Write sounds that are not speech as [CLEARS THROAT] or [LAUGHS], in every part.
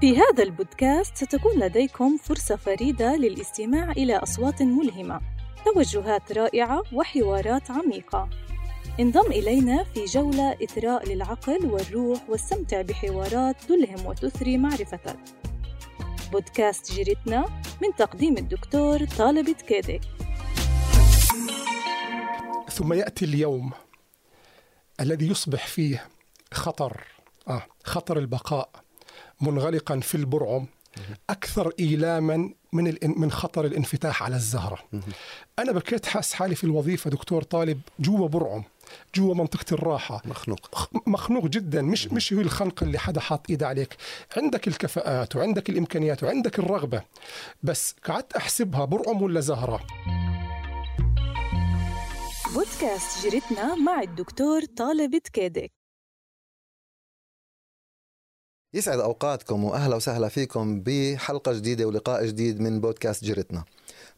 في هذا البودكاست ستكون لديكم فرصة فريدة للاستماع إلى أصوات ملهمة، توجهات رائعة وحوارات عميقة. انضم إلينا في جولة إثراء للعقل والروح واستمتع بحوارات تلهم وتثري معرفتك. بودكاست جيرتنا من تقديم الدكتور طالب كيدك. ثم يأتي اليوم الذي يصبح فيه خطر آه خطر البقاء منغلقا في البرعم أكثر إيلاما من من خطر الانفتاح على الزهرة. أنا بكيت حاس حالي في الوظيفة دكتور طالب جوا برعم جوا منطقة الراحة. مخنوق. مخنوق جدا مش مش هو الخنق اللي حدا حاط ايده عليك. عندك الكفاءات وعندك الإمكانيات وعندك الرغبة بس قعدت أحسبها برعم ولا زهرة؟ بودكاست جريتنا مع الدكتور طالب كيدك يسعد أوقاتكم وأهلا وسهلا فيكم بحلقة جديدة ولقاء جديد من بودكاست جريتنا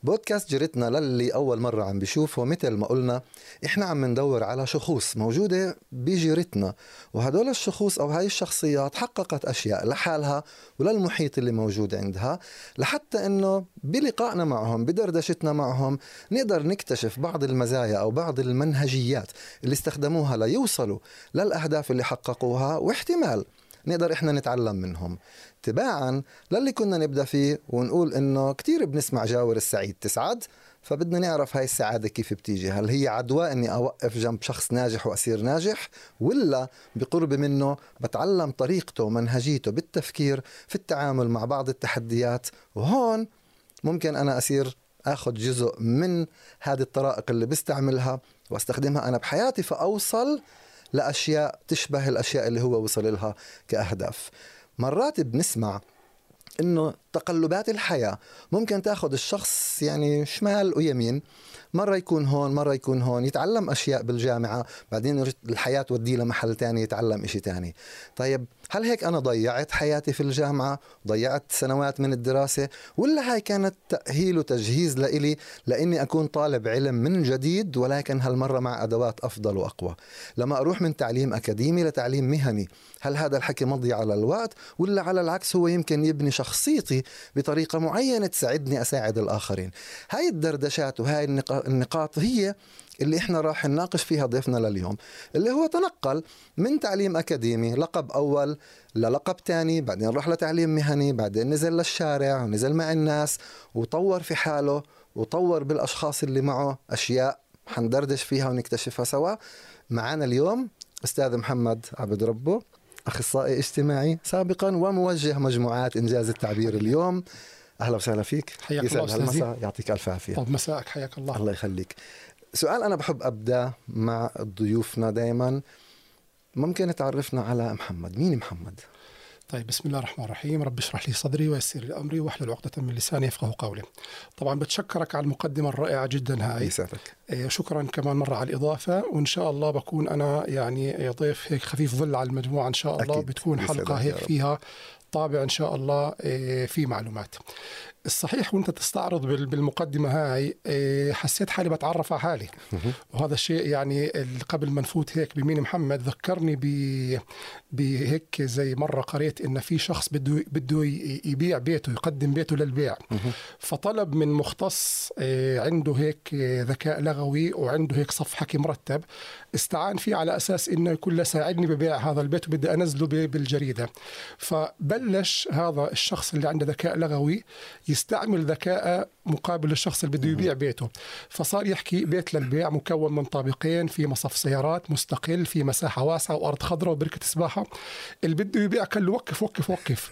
بودكاست جريتنا للي أول مرة عم بيشوفه مثل ما قلنا إحنا عم ندور على شخوص موجودة بجيرتنا وهدول الشخوص أو هاي الشخصيات حققت أشياء لحالها وللمحيط اللي موجود عندها لحتى إنه بلقائنا معهم بدردشتنا معهم نقدر نكتشف بعض المزايا أو بعض المنهجيات اللي استخدموها ليوصلوا للأهداف اللي حققوها واحتمال نقدر إحنا نتعلم منهم. تباعا للي كنا نبدأ فيه ونقول إنه كثير بنسمع جاور السعيد تسعد فبدنا نعرف هاي السعادة كيف بتيجي. هل هي عدوى أني أوقف جنب شخص ناجح وأصير ناجح ولا بقرب منه بتعلم طريقته ومنهجيته بالتفكير في التعامل مع بعض التحديات؟ وهون ممكن أنا أصير أخذ جزء من هذه الطرائق اللي بستعملها وأستخدمها أنا بحياتي فأوصل لأشياء تشبه الأشياء اللي هو وصل لها كأهداف. مرات بنسمع إنه تقلبات الحياة. ممكن تاخذ الشخص يعني شمال ويمين. مرة يكون هون مرة يكون هون يتعلم أشياء بالجامعة بعدين الحياة توديه لمحل تاني يتعلم إشي تاني. طيب هل هيك أنا ضيعت حياتي في الجامعة؟ ضيعت سنوات من الدراسة؟ ولا هاي كانت تأهيل وتجهيز لإلي لإني أكون طالب علم من جديد ولكن هالمرة مع أدوات أفضل وأقوى. لما أروح من تعليم أكاديمي لتعليم مهني هل هذا الحكي مضي على الوقت؟ ولا على العكس هو يمكن يبني شخصيتي بطريقة معينة تساعدني أساعد الآخرين. هاي الدردشات وهاي النقاط هي اللي إحنا راح نناقش فيها ضيفنا لليوم اللي هو تنقل من تعليم أكاديمي لقب أول للقب تاني بعدين راح لتعليم مهني بعدين نزل للشارع ونزل مع الناس وطور في حاله وطور بالأشخاص اللي معه أشياء حندردش فيها ونكتشفها سوا. معنا اليوم أستاذ محمد عبد ربه. أخصائي اجتماعي سابقا وموجه مجموعات إنجاز التعبير اليوم. أهلا وسهلا فيك. حياك الله هالمساء. يعطيك ألف عافية. طب مساءك حياك الله. الله يخليك. سؤال أنا بحب أبدأ مع ضيوفنا دائما ممكن تعرفنا على محمد. مين محمد؟ طيب بسم الله الرحمن الرحيم رب اشرح لي صدري ويسر لي أمري واحلل عقدة من لساني يفقه قولي. طبعا بتشكرك على المقدمة الرائعة جدا هاي. يسعدك. إيه، شكرا كمان مرة على الإضافة وإن شاء الله بكون أنا يعني ضيف هيك خفيف ظل على المجموعة إن شاء الله أكيد. بتكون حلقة هيك فيها طابع إن شاء الله إيه، في معلومات الصحيح وانت تستعرض بالمقدمة هاي إيه، حسيت حالي بتعرف على حالي. وهذا الشيء يعني قبل ما نفوت هيك بمين محمد ذكرني بهيك زي مرة قريت إن في شخص بده بده يبيع بيته يقدم بيته للبيع. فطلب من مختص إيه، عنده هيك ذكاء لغوي وعنده هيك صف حكي مرتب استعان فيه على أساس إنه يكون له ساعدني ببيع هذا البيت وبدي أنزله بالجريدة. فبلش هذا الشخص اللي عنده ذكاء لغوي يستعمل ذكاء مقابل الشخص اللي بده يبيع بيته. فصار يحكي بيت للبيع مكون من طابقين في مصف سيارات مستقل في مساحة واسعة وأرض خضراء وبركة سباحة. اللي بده يبيع قال له وقف وقف وقف.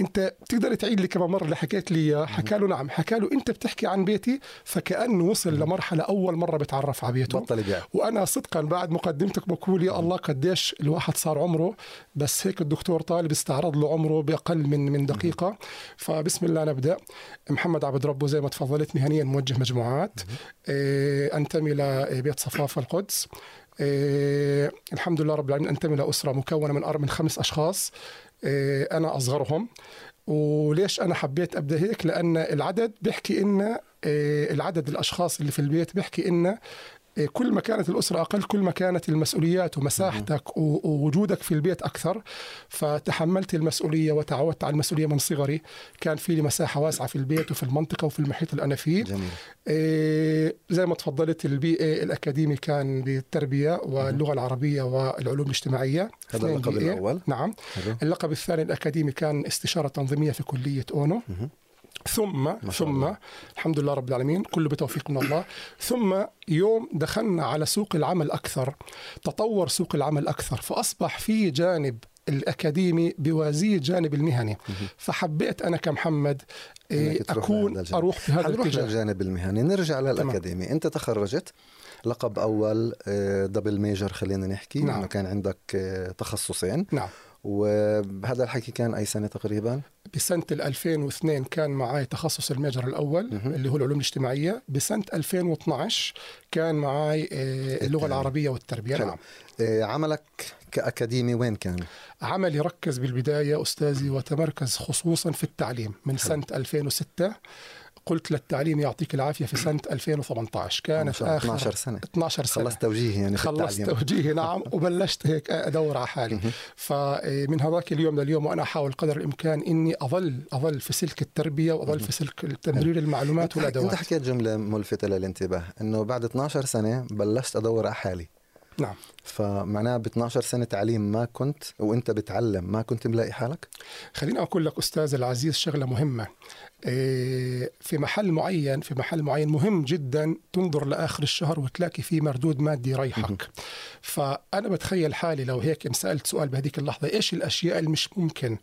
انت تقدر تعيد لي كمان مرة اللي حكيت لي حكى له نعم. حكى له انت بتحكي عن بيتي فكانه وصل لمرحلة أول مرة بتعرف على بيته. بطل يبيع. وأنا صدقا بعد مقدمتك بقول يا الله قديش الواحد صار عمره بس هيك الدكتور طالب استعرض له عمره بأقل من من دقيقة. فبسم الله نبدأ. محمد عبد ربه زي ما تفضلت مهنيا موجه مجموعات. آه أنتمي لبيت صفافه القدس. إيه الحمد لله رب العالمين أنتمي لاسره مكونة من من خمس أشخاص. إيه أنا أصغرهم. وليش أنا حبيت أبدأ هيك؟ لأن العدد بيحكي ان إيه العدد الأشخاص اللي في البيت بيحكي ان كل ما كانت الأسرة أقل كل ما كانت المسؤوليات ومساحتك ووجودك في البيت أكثر فتحملت المسؤولية وتعودت على المسؤولية من صغري. كان في لي مساحة واسعة في البيت وفي المنطقة وفي المحيط اللي أنا فيه جميل. إيه زي ما تفضلت البي اي الأكاديمي كان للتربية واللغة العربية والعلوم الاجتماعية. هذا اللقب الأول. نعم. اللقب الثاني الأكاديمي كان استشارة تنظيمية في كلية أونو. مه. ثم ثم الله. الحمد لله رب العالمين كله بتوفيق من الله. ثم يوم دخلنا على سوق العمل أكثر تطور سوق العمل أكثر فأصبح في جانب الأكاديمي بوازيه الجانب المهني. فحبيت أنا كمحمد إيه، أكون أروح في هذا الاتجاه للجانب المهني؟ نرجع للأكاديمي. تمام. أنت تخرجت لقب أول دبل ميجر خلينا نحكي نعم. إنه كان عندك آه، تخصصين. نعم. وهذا الحكي كان أي سنة تقريبا؟ بسنة 2002 كان معي تخصص الميجر الأول م- اللي هو العلوم الاجتماعية، بسنة 2012 كان معي آه، اللغة العربية والتربية. نعم. آه، عملك كأكاديمي وين كان؟ عملي ركز بالبداية أستاذي وتمركز خصوصا في التعليم. من سنة 2006 قلت للتعليم يعطيك العافية في سنة 2018 كانت آخر 12 سنة. 12 سنة. خلصت توجيهي يعني خلصت توجيهي نعم. [LAUGHS] وبلشت هيك أدور على حالي. فمن هذاك اليوم لليوم وأنا أحاول قدر الإمكان إني أظل أظل في سلك التربية وأظل في سلك تمرير المعلومات والأدوات. أنت حكيت جملة ملفتة للانتباه إنه بعد 12 سنة بلشت أدور على حالي. نعم. فمعناها ب 12 سنة تعليم ما كنت وانت بتعلم ما كنت ملاقي حالك؟ خليني أقول لك أستاذ العزيز شغلة مهمة. إيه، في محل معين في محل معين مهم جدا تنظر لآخر الشهر وتلاقي فيه مردود مادي يريحك فأنا بتخيل حالي لو هيك انسالت سؤال بهذيك اللحظة إيش الأشياء اللي مش ممكن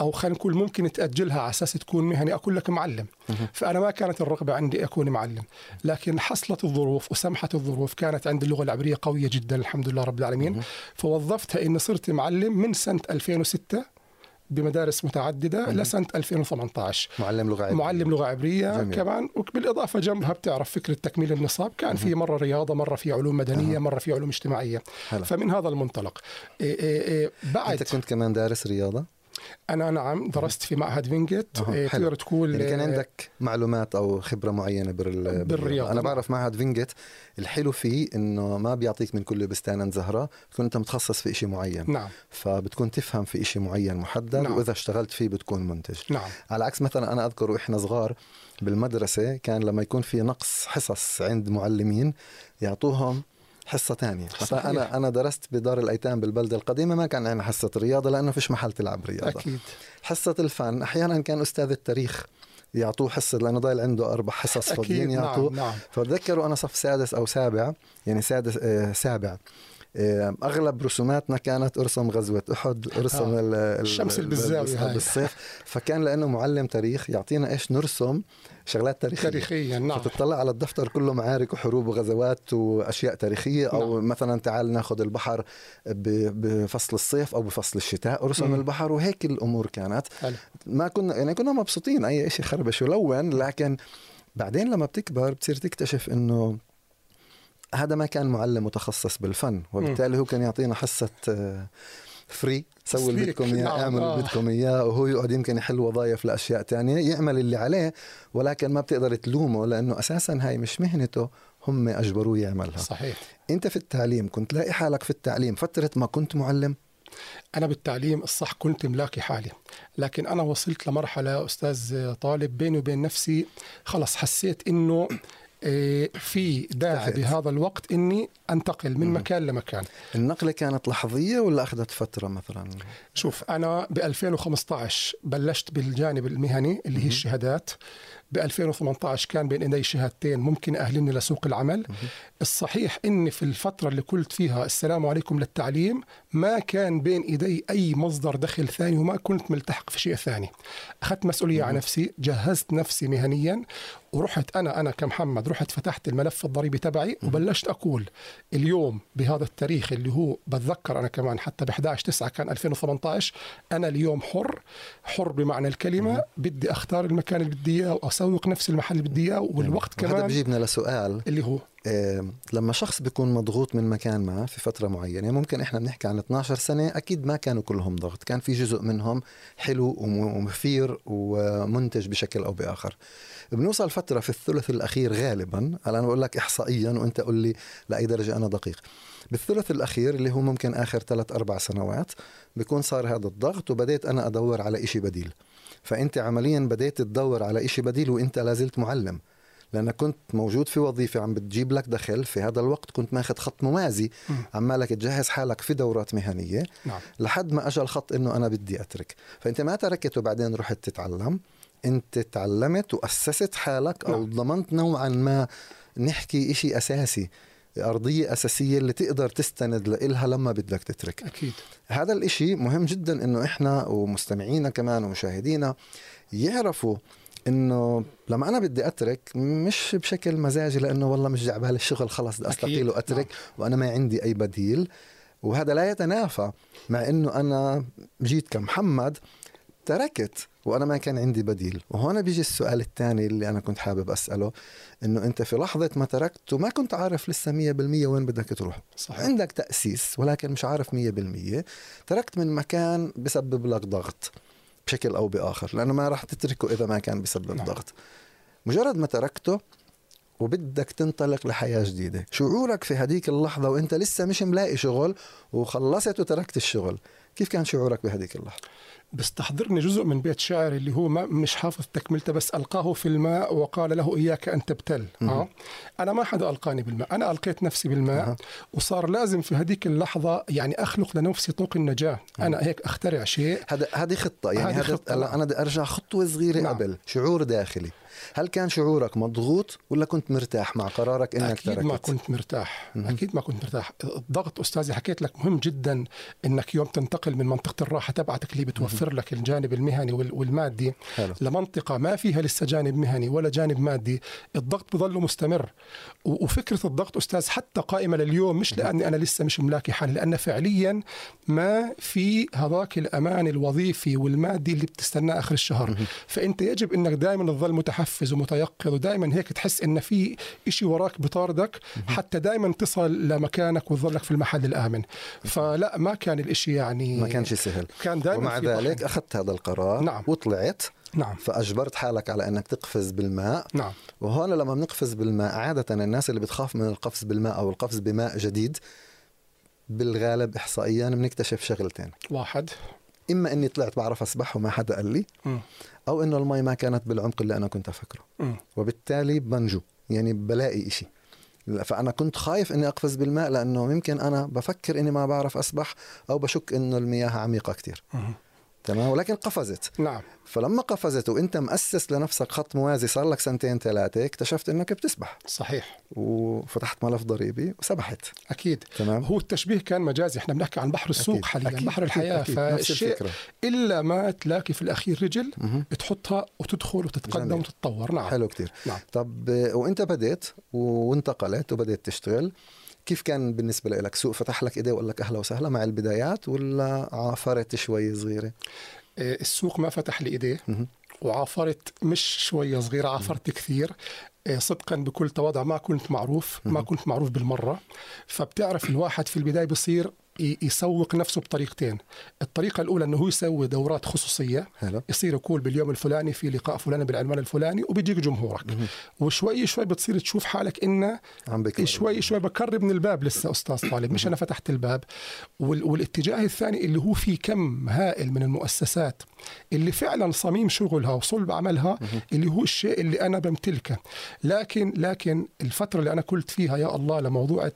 أو خلينا نقول ممكن تأجلها على أساس تكون مهني. أقول لك معلم فأنا ما كانت الرغبة عندي أكون معلم لكن حصلت الظروف وسمحت الظروف كانت عندي اللغة العبرية قوية جدا الحمد لله رب العالمين. فوظفتها إني صرت معلم من سنة 2006 بمدارس متعددة مم. لسنه 2018 معلم لغة عبرية. معلم لغة عبرية جميل. كمان. وبالإضافة جنبها بتعرف فكرة تكميل النصاب. كان. في مرة رياضة مرة في علوم مدنية مرة في علوم اجتماعية. هلا. فمن هذا المنطلق. إيه إيه إيه بعد أنت كنت كمان دارس رياضة؟ أنا نعم درست في معهد فينجيت أه. تقدر تقول يعني كان عندك معلومات أو خبرة معينة بال... بالرياضة. أنا بعرف معهد فينجيت الحلو فيه إنه ما بيعطيك من كل بستان زهرة تكون أنت متخصص في شيء معين. نعم. فبتكون تفهم في شيء معين محدد نعم. وإذا اشتغلت فيه بتكون منتج. نعم. على عكس مثلا أنا أذكر وإحنا صغار بالمدرسة كان لما يكون في نقص حصص عند معلمين يعطوهم حصة ثانية مثلا أنا أنا درست بدار الأيتام بالبلدة القديمة ما كان عندنا حصة رياضة لأنه فيش محل تلعب رياضة. أكيد. حصة الفن أحيانا كان أستاذ التاريخ يعطوه حصة لأنه ضايل عنده أربع حصص فاضيين يعطوه. نعم نعم. فبتذكروا أنا صف سادس أو سابع يعني سادس آه سابع. أغلب رسوماتنا كانت ارسم غزوة أحد ارسم آه. الشمس بالزاويه بالصيف فكان لأنه معلم تاريخ يعطينا إيش نرسم شغلات تاريخية تاريخيا نعم فتطلع على الدفتر كله معارك وحروب وغزوات وأشياء تاريخية أو نعم. مثلا تعال ناخذ البحر بفصل الصيف أو بفصل الشتاء ارسم م. البحر وهيك الأمور كانت حلو. ما كنا يعني كنا مبسوطين أي شيء خربش ولون لكن بعدين لما بتكبر بتصير تكتشف إنه هذا ما كان معلم متخصص بالفن وبالتالي هو كان يعطينا حصة فري آه، سووا اللي بدكم إياه نعم، اللي آه. بدكم إياه وهو يقعد يمكن يحل وظائف لأشياء تانية يعمل اللي عليه ولكن ما بتقدر تلومه لأنه أساسا هاي مش مهنته هم أجبروه يعملها. صحيح. أنت في التعليم كنت لاقي حالك في التعليم فترة ما كنت معلم؟ أنا بالتعليم الصح كنت ملاقي حالي لكن أنا وصلت لمرحلة أستاذ طالب بيني وبين نفسي خلص حسيت إنه في داعي بهذا الوقت إني أنتقل من مكان لمكان. النقلة كانت لحظية ولا أخذت فترة مثلا؟ شوف أنا ب 2015 بلشت بالجانب المهني اللي هي الشهادات. ب 2018 كان بين أيدي شهادتين ممكن أهلني لسوق العمل. الصحيح إني في الفترة اللي قلت فيها السلام عليكم للتعليم ما كان بين إيدي أي مصدر دخل ثاني وما كنت ملتحق في شيء ثاني. أخذت مسؤولية على نفسي جهزت نفسي مهنيا ورحت أنا أنا كمحمد رحت فتحت الملف الضريبي تبعي وبلشت أقول اليوم بهذا التاريخ اللي هو بتذكر أنا كمان حتى ب 11 9 كان 2018 أنا اليوم حر حر بمعنى الكلمة بدي أختار المكان اللي بدي إياه وأسوق نفس المحل اللي بدي إياه والوقت كمان هذا بجيبنا لسؤال. اللي هو لما شخص بيكون مضغوط من مكان ما في فترة معينة ممكن إحنا بنحكي عن 12 سنة أكيد ما كانوا كلهم ضغط كان في جزء منهم حلو ومثير ومنتج بشكل أو بآخر. بنوصل فترة في الثلث الأخير غالبا أنا بقول لك إحصائيا وأنت قل لي لأي درجة أنا دقيق. بالثلث الأخير اللي هو ممكن آخر ثلاث أربع سنوات بيكون صار هذا الضغط وبديت أنا أدور على إشي بديل. فأنت عمليا بديت تدور على إشي بديل وأنت لازلت معلم. لأنك كنت موجود في وظيفة عم بتجيب لك دخل في هذا الوقت كنت ماخذ خط موازي. عمالك تجهز حالك في دورات مهنية. نعم. لحد ما أجى الخط إنه أنا بدي أترك. فأنت ما تركت وبعدين رحت تتعلم. أنت تعلمت وأسست حالك أو نعم. ضمنت نوعا ما نحكي إشي أساسي أرضية أساسية اللي تقدر تستند لإلها لما بدك تترك. أكيد. هذا الإشي مهم جدا إنه إحنا ومستمعينا كمان ومشاهدينا يعرفوا إنه لما أنا بدي أترك مش بشكل مزاجي لأنه والله مش جعبال الشغل خلص بدي استقيل واترك نعم. وأنا ما عندي أي بديل. وهذا لا يتنافى مع إنه أنا جيت كمحمد تركت وأنا ما كان عندي بديل. وهون بيجي السؤال الثاني اللي أنا كنت حابب أسأله إنه أنت في لحظة ما تركت وما كنت عارف لسه 100% وين بدك تروح. صحيح. عندك تأسيس ولكن مش عارف 100% تركت من مكان بسبب لك ضغط. بشكل أو بآخر لأنه ما راح تتركه إذا ما كان بسبب نعم. ضغط مجرد ما تركته وبدك تنطلق لحياة جديدة شعورك في هذيك اللحظة وأنت لسه مش ملاقي شغل وخلصت وتركت الشغل كيف كان شعورك بهذيك اللحظة؟ بيستحضرني جزء من بيت شعر اللي هو ما مش حافظ تكملته بس ألقاه في الماء وقال له إياك أن تبتل. آه. أنا ما حدا ألقاني بالماء. أنا ألقيت نفسي بالماء. وصار لازم في هذيك اللحظة يعني أخلق لنفسي طوق النجاة. أه. أنا هيك أخترع شيء. هذا هذه خطة. يعني خطة. أنا بدي أرجع خطوة صغيرة نعم. قبل. شعور داخلي. هل كان شعورك مضغوط ولا كنت مرتاح مع قرارك إنك أكيد تركت؟ ما كنت مرتاح. م- أكيد ما كنت مرتاح. الضغط أستاذي حكيت لك مهم جدا إنك يوم تنتقل من منطقة الراحة تبعتك اللي بتوفر م- لك الجانب المهني والمادي حلو. لمنطقة ما فيها لسه جانب مهني ولا جانب مادي الضغط بظل مستمر. وفكرة الضغط أستاذ حتى قائمة لليوم مش لأني أنا لسه مش ملاقي حالي لأن فعليا ما في هذاك الأمان الوظيفي والمادي اللي بتستناه آخر الشهر. فأنت يجب إنك دائما تظل متحفز ومتيقظ ودائما هيك تحس إن في شيء وراك بطاردك حتى دائما تصل لمكانك وتظلك في المحل الآمن. فلا ما كان الإشي يعني ما كان شيء سهل. كان دائما ومع ذلك أخذت هذا القرار نعم. وطلعت. نعم. فأجبرت حالك على إنك تقفز بالماء. نعم. وهون لما بنقفز بالماء عادة الناس اللي بتخاف من القفز بالماء أو القفز بماء جديد بالغالب احصائيا بنكتشف شغلتين. واحد. إما إني طلعت بعرف أسبح وما حدا قال لي. م. أو إنه المي ما كانت بالعمق اللي أنا كنت أفكره. م. وبالتالي بنجو يعني بلاقي إشي. فأنا كنت خايف إني أقفز بالماء لأنه يمكن أنا بفكر إني ما بعرف أسبح أو بشك إنه المياه عميقة كثير تمام؟ ولكن قفزت. نعم. فلما قفزت وانت مؤسس لنفسك خط موازي صار لك سنتين ثلاثة اكتشفت انك بتسبح. صحيح. وفتحت ملف ضريبي وسبحت. أكيد. تمام؟ هو التشبيه كان مجازي. إحنا بنحكي عن بحر السوق أكيد. حاليا أكيد. بحر الحياة. أكيد. فالشيء إلا ما تلاقي في الأخير رجل مه. تحطها وتدخل وتتقدم جميل. وتتطور. نعم. حلو كثير نعم. طب وانت بديت وانتقلت وبديت تشتغل. كيف كان بالنسبة لك؟ سوق فتح لك إيديه وقال لك أهلا وسهلا مع البدايات ولا عافرت شوي صغيرة؟ إيه، السوق ما فتح لي إيديه وعافرت مش شوية صغيرة عافرت كثير. إيه، صدقا بكل تواضع ما كنت معروف ما كنت معروف بالمرة. فبتعرف الواحد في البداية بصير يسوق نفسه بطريقتين. الطريقة الأولى أنه هو يسوي دورات خصوصية. هلا. يصير يقول باليوم الفلاني في لقاء فلاني بالعنوان الفلاني وبيجيك جمهورك. مه. وشوي شوي بتصير تشوف حالك إنه شوي شوي بقرب من الباب لسه أستاذ طالب. مش أنا فتحت الباب. وال... والاتجاه الثاني اللي هو في كم هائل من المؤسسات اللي فعلا صميم شغلها وصلب عملها. اللي هو الشيء اللي أنا بمتلكه لكن لكن الفترة اللي أنا قلت فيها يا الله لموضوع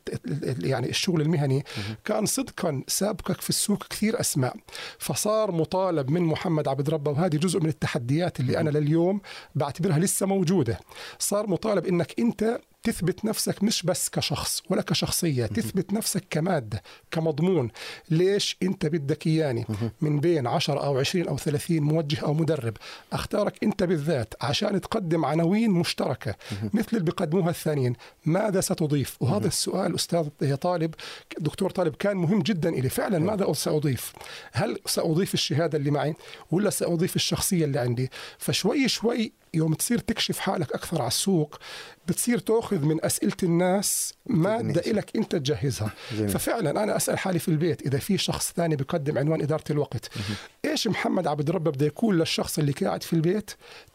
يعني الشغل المهني مه. كان صدق صدقا سابقك في السوق كثير أسماء فصار مطالب من محمد عبد ربه وهذه جزء من التحديات اللي أنا لليوم بعتبرها لسه موجودة صار مطالب أنك أنت تثبت نفسك مش بس كشخص ولا كشخصية تثبت نفسك كمادة كمضمون. ليش أنت بدك إياني؟ من بين 10 أو 20 أو 30 موجه أو مدرب. أختارك أنت بالذات عشان تقدم عناوين مشتركة مثل اللي بيقدموها الثانيين. ماذا ستضيف؟ وهذا السؤال أستاذ طالب دكتور طالب كان مهم جدا إلي. فعلا ماذا سأضيف؟ هل سأضيف الشهادة اللي معي ولا سأضيف الشخصية اللي عندي؟ فشوي شوي يوم تصير تكشف حالك أكثر على السوق بتصير تأخذ من أسئلة الناس ماده لك أنت تجهزها. جميل. ففعلا أنا أسأل حالي في البيت إذا في شخص ثاني بيقدم عنوان إدارة الوقت إيش محمد عبد الرب بده يقول للشخص اللي قاعد في البيت؟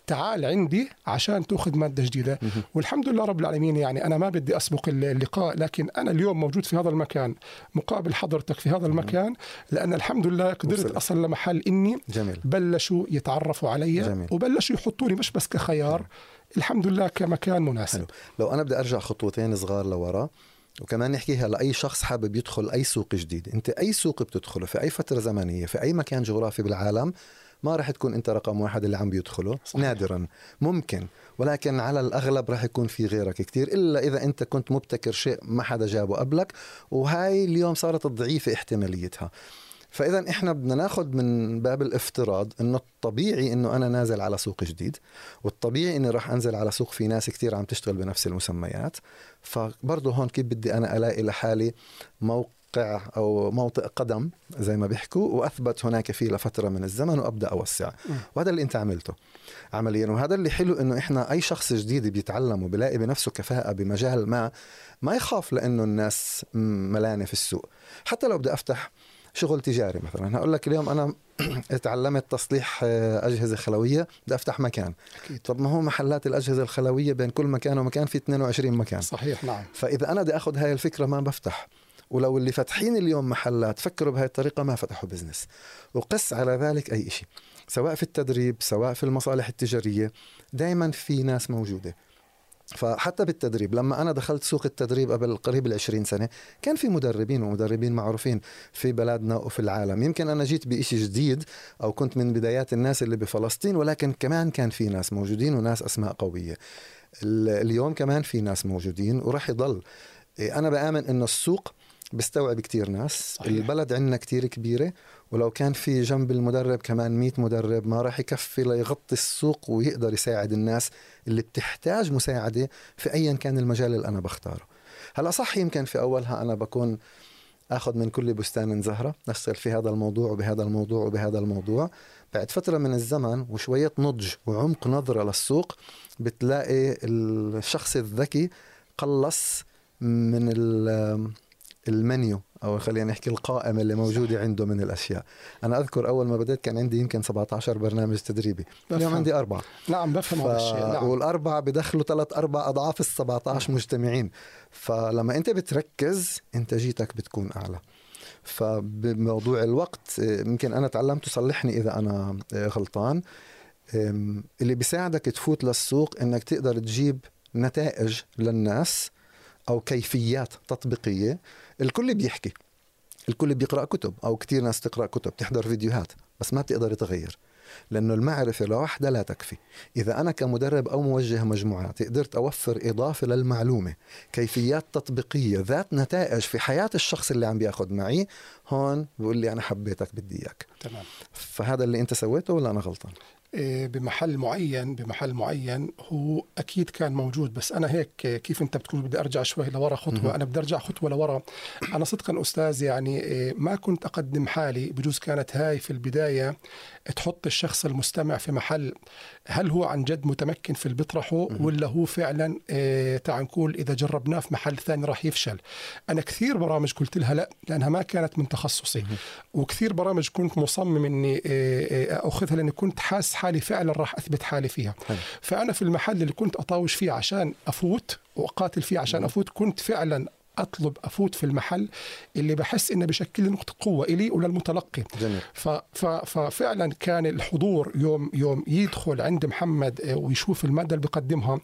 تعال عندي عشان تأخذ مادة جديدة. والحمد لله رب العالمين يعني أنا ما بدي أسبق اللقاء لكن أنا اليوم موجود في هذا المكان مقابل حضرتك في هذا المكان لأن الحمد لله قدرت أصل لمحل إني جميل. بلشوا يتعرفوا علي جميل. وبلشوا يحطوني مش بس كخيار. الحمد لله كمكان مناسب. حلو. لو أنا بدي أرجع خطوتين صغار لورا وكمان نحكيها لاي شخص حابب يدخل أي سوق جديد. أنت أي سوق بتدخله في أي فترة زمنية في أي مكان جغرافي بالعالم ما راح تكون أنت رقم واحد اللي عم بيدخله. صحيح. نادرا. ممكن. ولكن على الأغلب راح يكون في غيرك كثير إلا إذا أنت كنت مبتكر شيء ما حدا جابه قبلك وهاي اليوم صارت ضعيفة احتماليتها. فإذا إحنا بدنا ناخذ من باب الافتراض إنه الطبيعي إنه أنا نازل على سوق جديد والطبيعي إني راح أنزل على سوق في ناس كثير عم تشتغل بنفس المسميات. فبرضه هون كيف بدي أنا ألاقي لحالي موقع موقع أو موطئ قدم زي ما بيحكوا وأثبت هناك فيه لفترة من الزمن وأبدأ أوسع. وهذا اللي أنت عملته عمليا. وهذا اللي حلو إنه إحنا أي شخص جديد بيتعلم وبيلاقي بنفسه كفاءة بمجال ما ما يخاف لأنه الناس ملانة في السوق. حتى لو بدي أفتح شغل تجاري مثلا. هقول لك اليوم أنا [CLEARS THROAT] تعلمت تصليح آه، أجهزة خلوية. بدي أفتح مكان. أكيد. طب ما هو محلات الأجهزة الخلوية بين كل مكان ومكان في 22 مكان. صحيح نعم. فإذا أنا بدي آخذ هاي الفكرة ما بفتح. ولو اللي فاتحين اليوم محلات فكروا بهاي الطريقة ما فتحوا بزنس. وقس على ذلك أي شيء سواء في التدريب سواء في المصالح التجارية دائما في ناس موجودة. فحتى بالتدريب لما أنا دخلت سوق التدريب قبل قريب العشرين سنة كان في مدربين ومدربين معروفين في بلدنا وفي العالم. يمكن أنا جيت بإشي جديد أو كنت من بدايات الناس اللي بفلسطين ولكن كمان كان في ناس موجودين وناس أسماء قوية. اليوم كمان في ناس موجودين وراح يضل. أنا بآمن إنه السوق بيستوعب كتير ناس. صحيح. البلد عندنا كتير كبيرة ولو كان في جنب المدرب كمان 100 مدرب ما راح يكفي ليغطي السوق ويقدر يساعد الناس اللي بتحتاج مساعدة في أيا كان المجال اللي أنا بختاره. هلأ صح يمكن في أولها أنا بكون آخذ من كل بستان زهرة نشتغل في هذا الموضوع وبهذا الموضوع وبهذا الموضوع. بعد فترة من الزمن وشوية نضج وعمق نظرة للسوق بتلاقي الشخص الذكي قلص من المنيو. أو خلينا نحكي القائمة اللي موجودة عنده من الأشياء. أنا أذكر أول ما بديت كان عندي يمكن 17 برنامج تدريبي. اليوم عندي أربعة. نعم بفهم هذا الشيء. نعم. والأربعة بدخلوا ثلاث أربع أضعاف ال 17 مجتمعين. فلما أنت بتركز إنتاجيتك بتكون أعلى. فبموضوع الوقت يمكن أنا تعلمت صلحني إذا أنا غلطان. اللي بيساعدك تفوت للسوق إنك تقدر تجيب نتائج للناس أو كيفيات تطبيقية. الكل بيحكي. الكل بيقرأ كتب أو كثير ناس تقرأ كتب تحضر فيديوهات بس ما بتقدر تغير لأنه المعرفة لوحدها لا تكفي. إذا أنا كمدرب أو موجه مجموعات قدرت أوفر إضافة للمعلومة كيفيات تطبيقية ذات نتائج في حياة الشخص اللي عم بياخذ معي هون بقول لي أنا حبيتك بدي إياك. تمام. فهذا اللي أنت سويته ولا أنا غلطان؟ بمحل معين بمحل معين هو أكيد كان موجود بس أنا هيك كيف أنت بتقول بدي أرجع شوي لورا خطوة؟ أنا بدي أرجع خطوة لورا. أنا صدقا أستاذ يعني إيه، ما كنت أقدم حالي بجوز كانت هاي في البداية تحط الشخص المستمع في محل هل هو عن جد متمكن في اللي بيطرحه ولا هو فعلا إيه تعال نقول إذا جربناه في محل ثاني راح يفشل؟ أنا كثير برامج قلت لها لا لأنها ما كانت من تخصصي. وكثير برامج كنت مصمم إني إيه أخذها لأني كنت حاس حالي فعلا راح أثبت حالي فيها. فأنا في المحل اللي كنت أطاوش فيه عشان أفوت وأقاتل فيه عشان أفوت كنت فعلا أطلب أفوت في المحل اللي بحس إنه بشكل نقطة قوة إلي وللمتلقي جميل. ففعلا كان الحضور يوم يوم يدخل عند محمد آه، ويشوف الماده اللي بيقدمها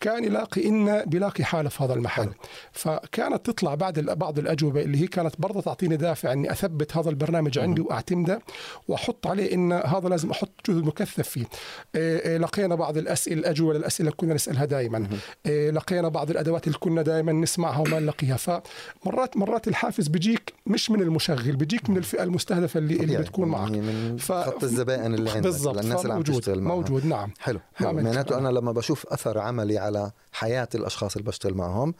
كان يلاقي انه بيلاقي حالة في هذا المحل. حلو. فكانت تطلع بعد بعض الأجوبة اللي هي كانت برضه تعطيني دافع إني أثبت هذا البرنامج عندي وأعتمده وأحط عليه إن هذا لازم أحط جهد مكثف فيه. آه، لقينا بعض الأسئلة الأجوبة للأسئلة كنا نسألها دائما لقينا بعض الأدوات اللي كنا دائما نسمعها وما نلاقيها فيها فمرات مرات الحافز بيجيك مش من المشغل بيجيك من الفئة المستهدفة اللي اللي بتكون معك. يعني من ف... خط الزبائن اللي عندك بالضبط. الناس اللي عم تشتغل معها. موجود. نعم. حلو. حلو معناته أنا لما بشوف أثر عملي على حياة الأشخاص اللي بشتغل معهم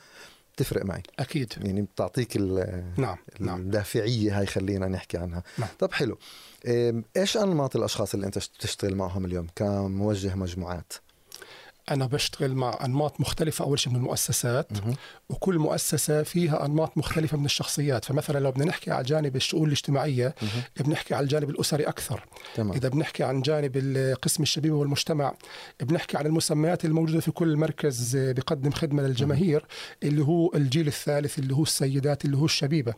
تفرق معي. أكيد. يعني بتعطيك نعم. نعم. الدافعية هاي خلينا نحكي عنها. نعم. طب حلو. إيش أنماط الأشخاص اللي أنت تشتغل معهم اليوم كموجه مجموعات؟ أنا بشتغل مع أنماط مختلفة أول شيء من المؤسسات وكل مؤسسة فيها أنماط مختلفة من الشخصيات. فمثلا لو بدنا نحكي على جانب الشؤون الاجتماعية بنحكي على الجانب الأسري أكثر. تمام. إذا بنحكي عن جانب قسم الشبيبه والمجتمع بنحكي عن المسميات الموجودة في كل مركز بيقدم خدمة للجماهير اللي هو الجيل الثالث اللي هو السيدات اللي هو الشبيبة.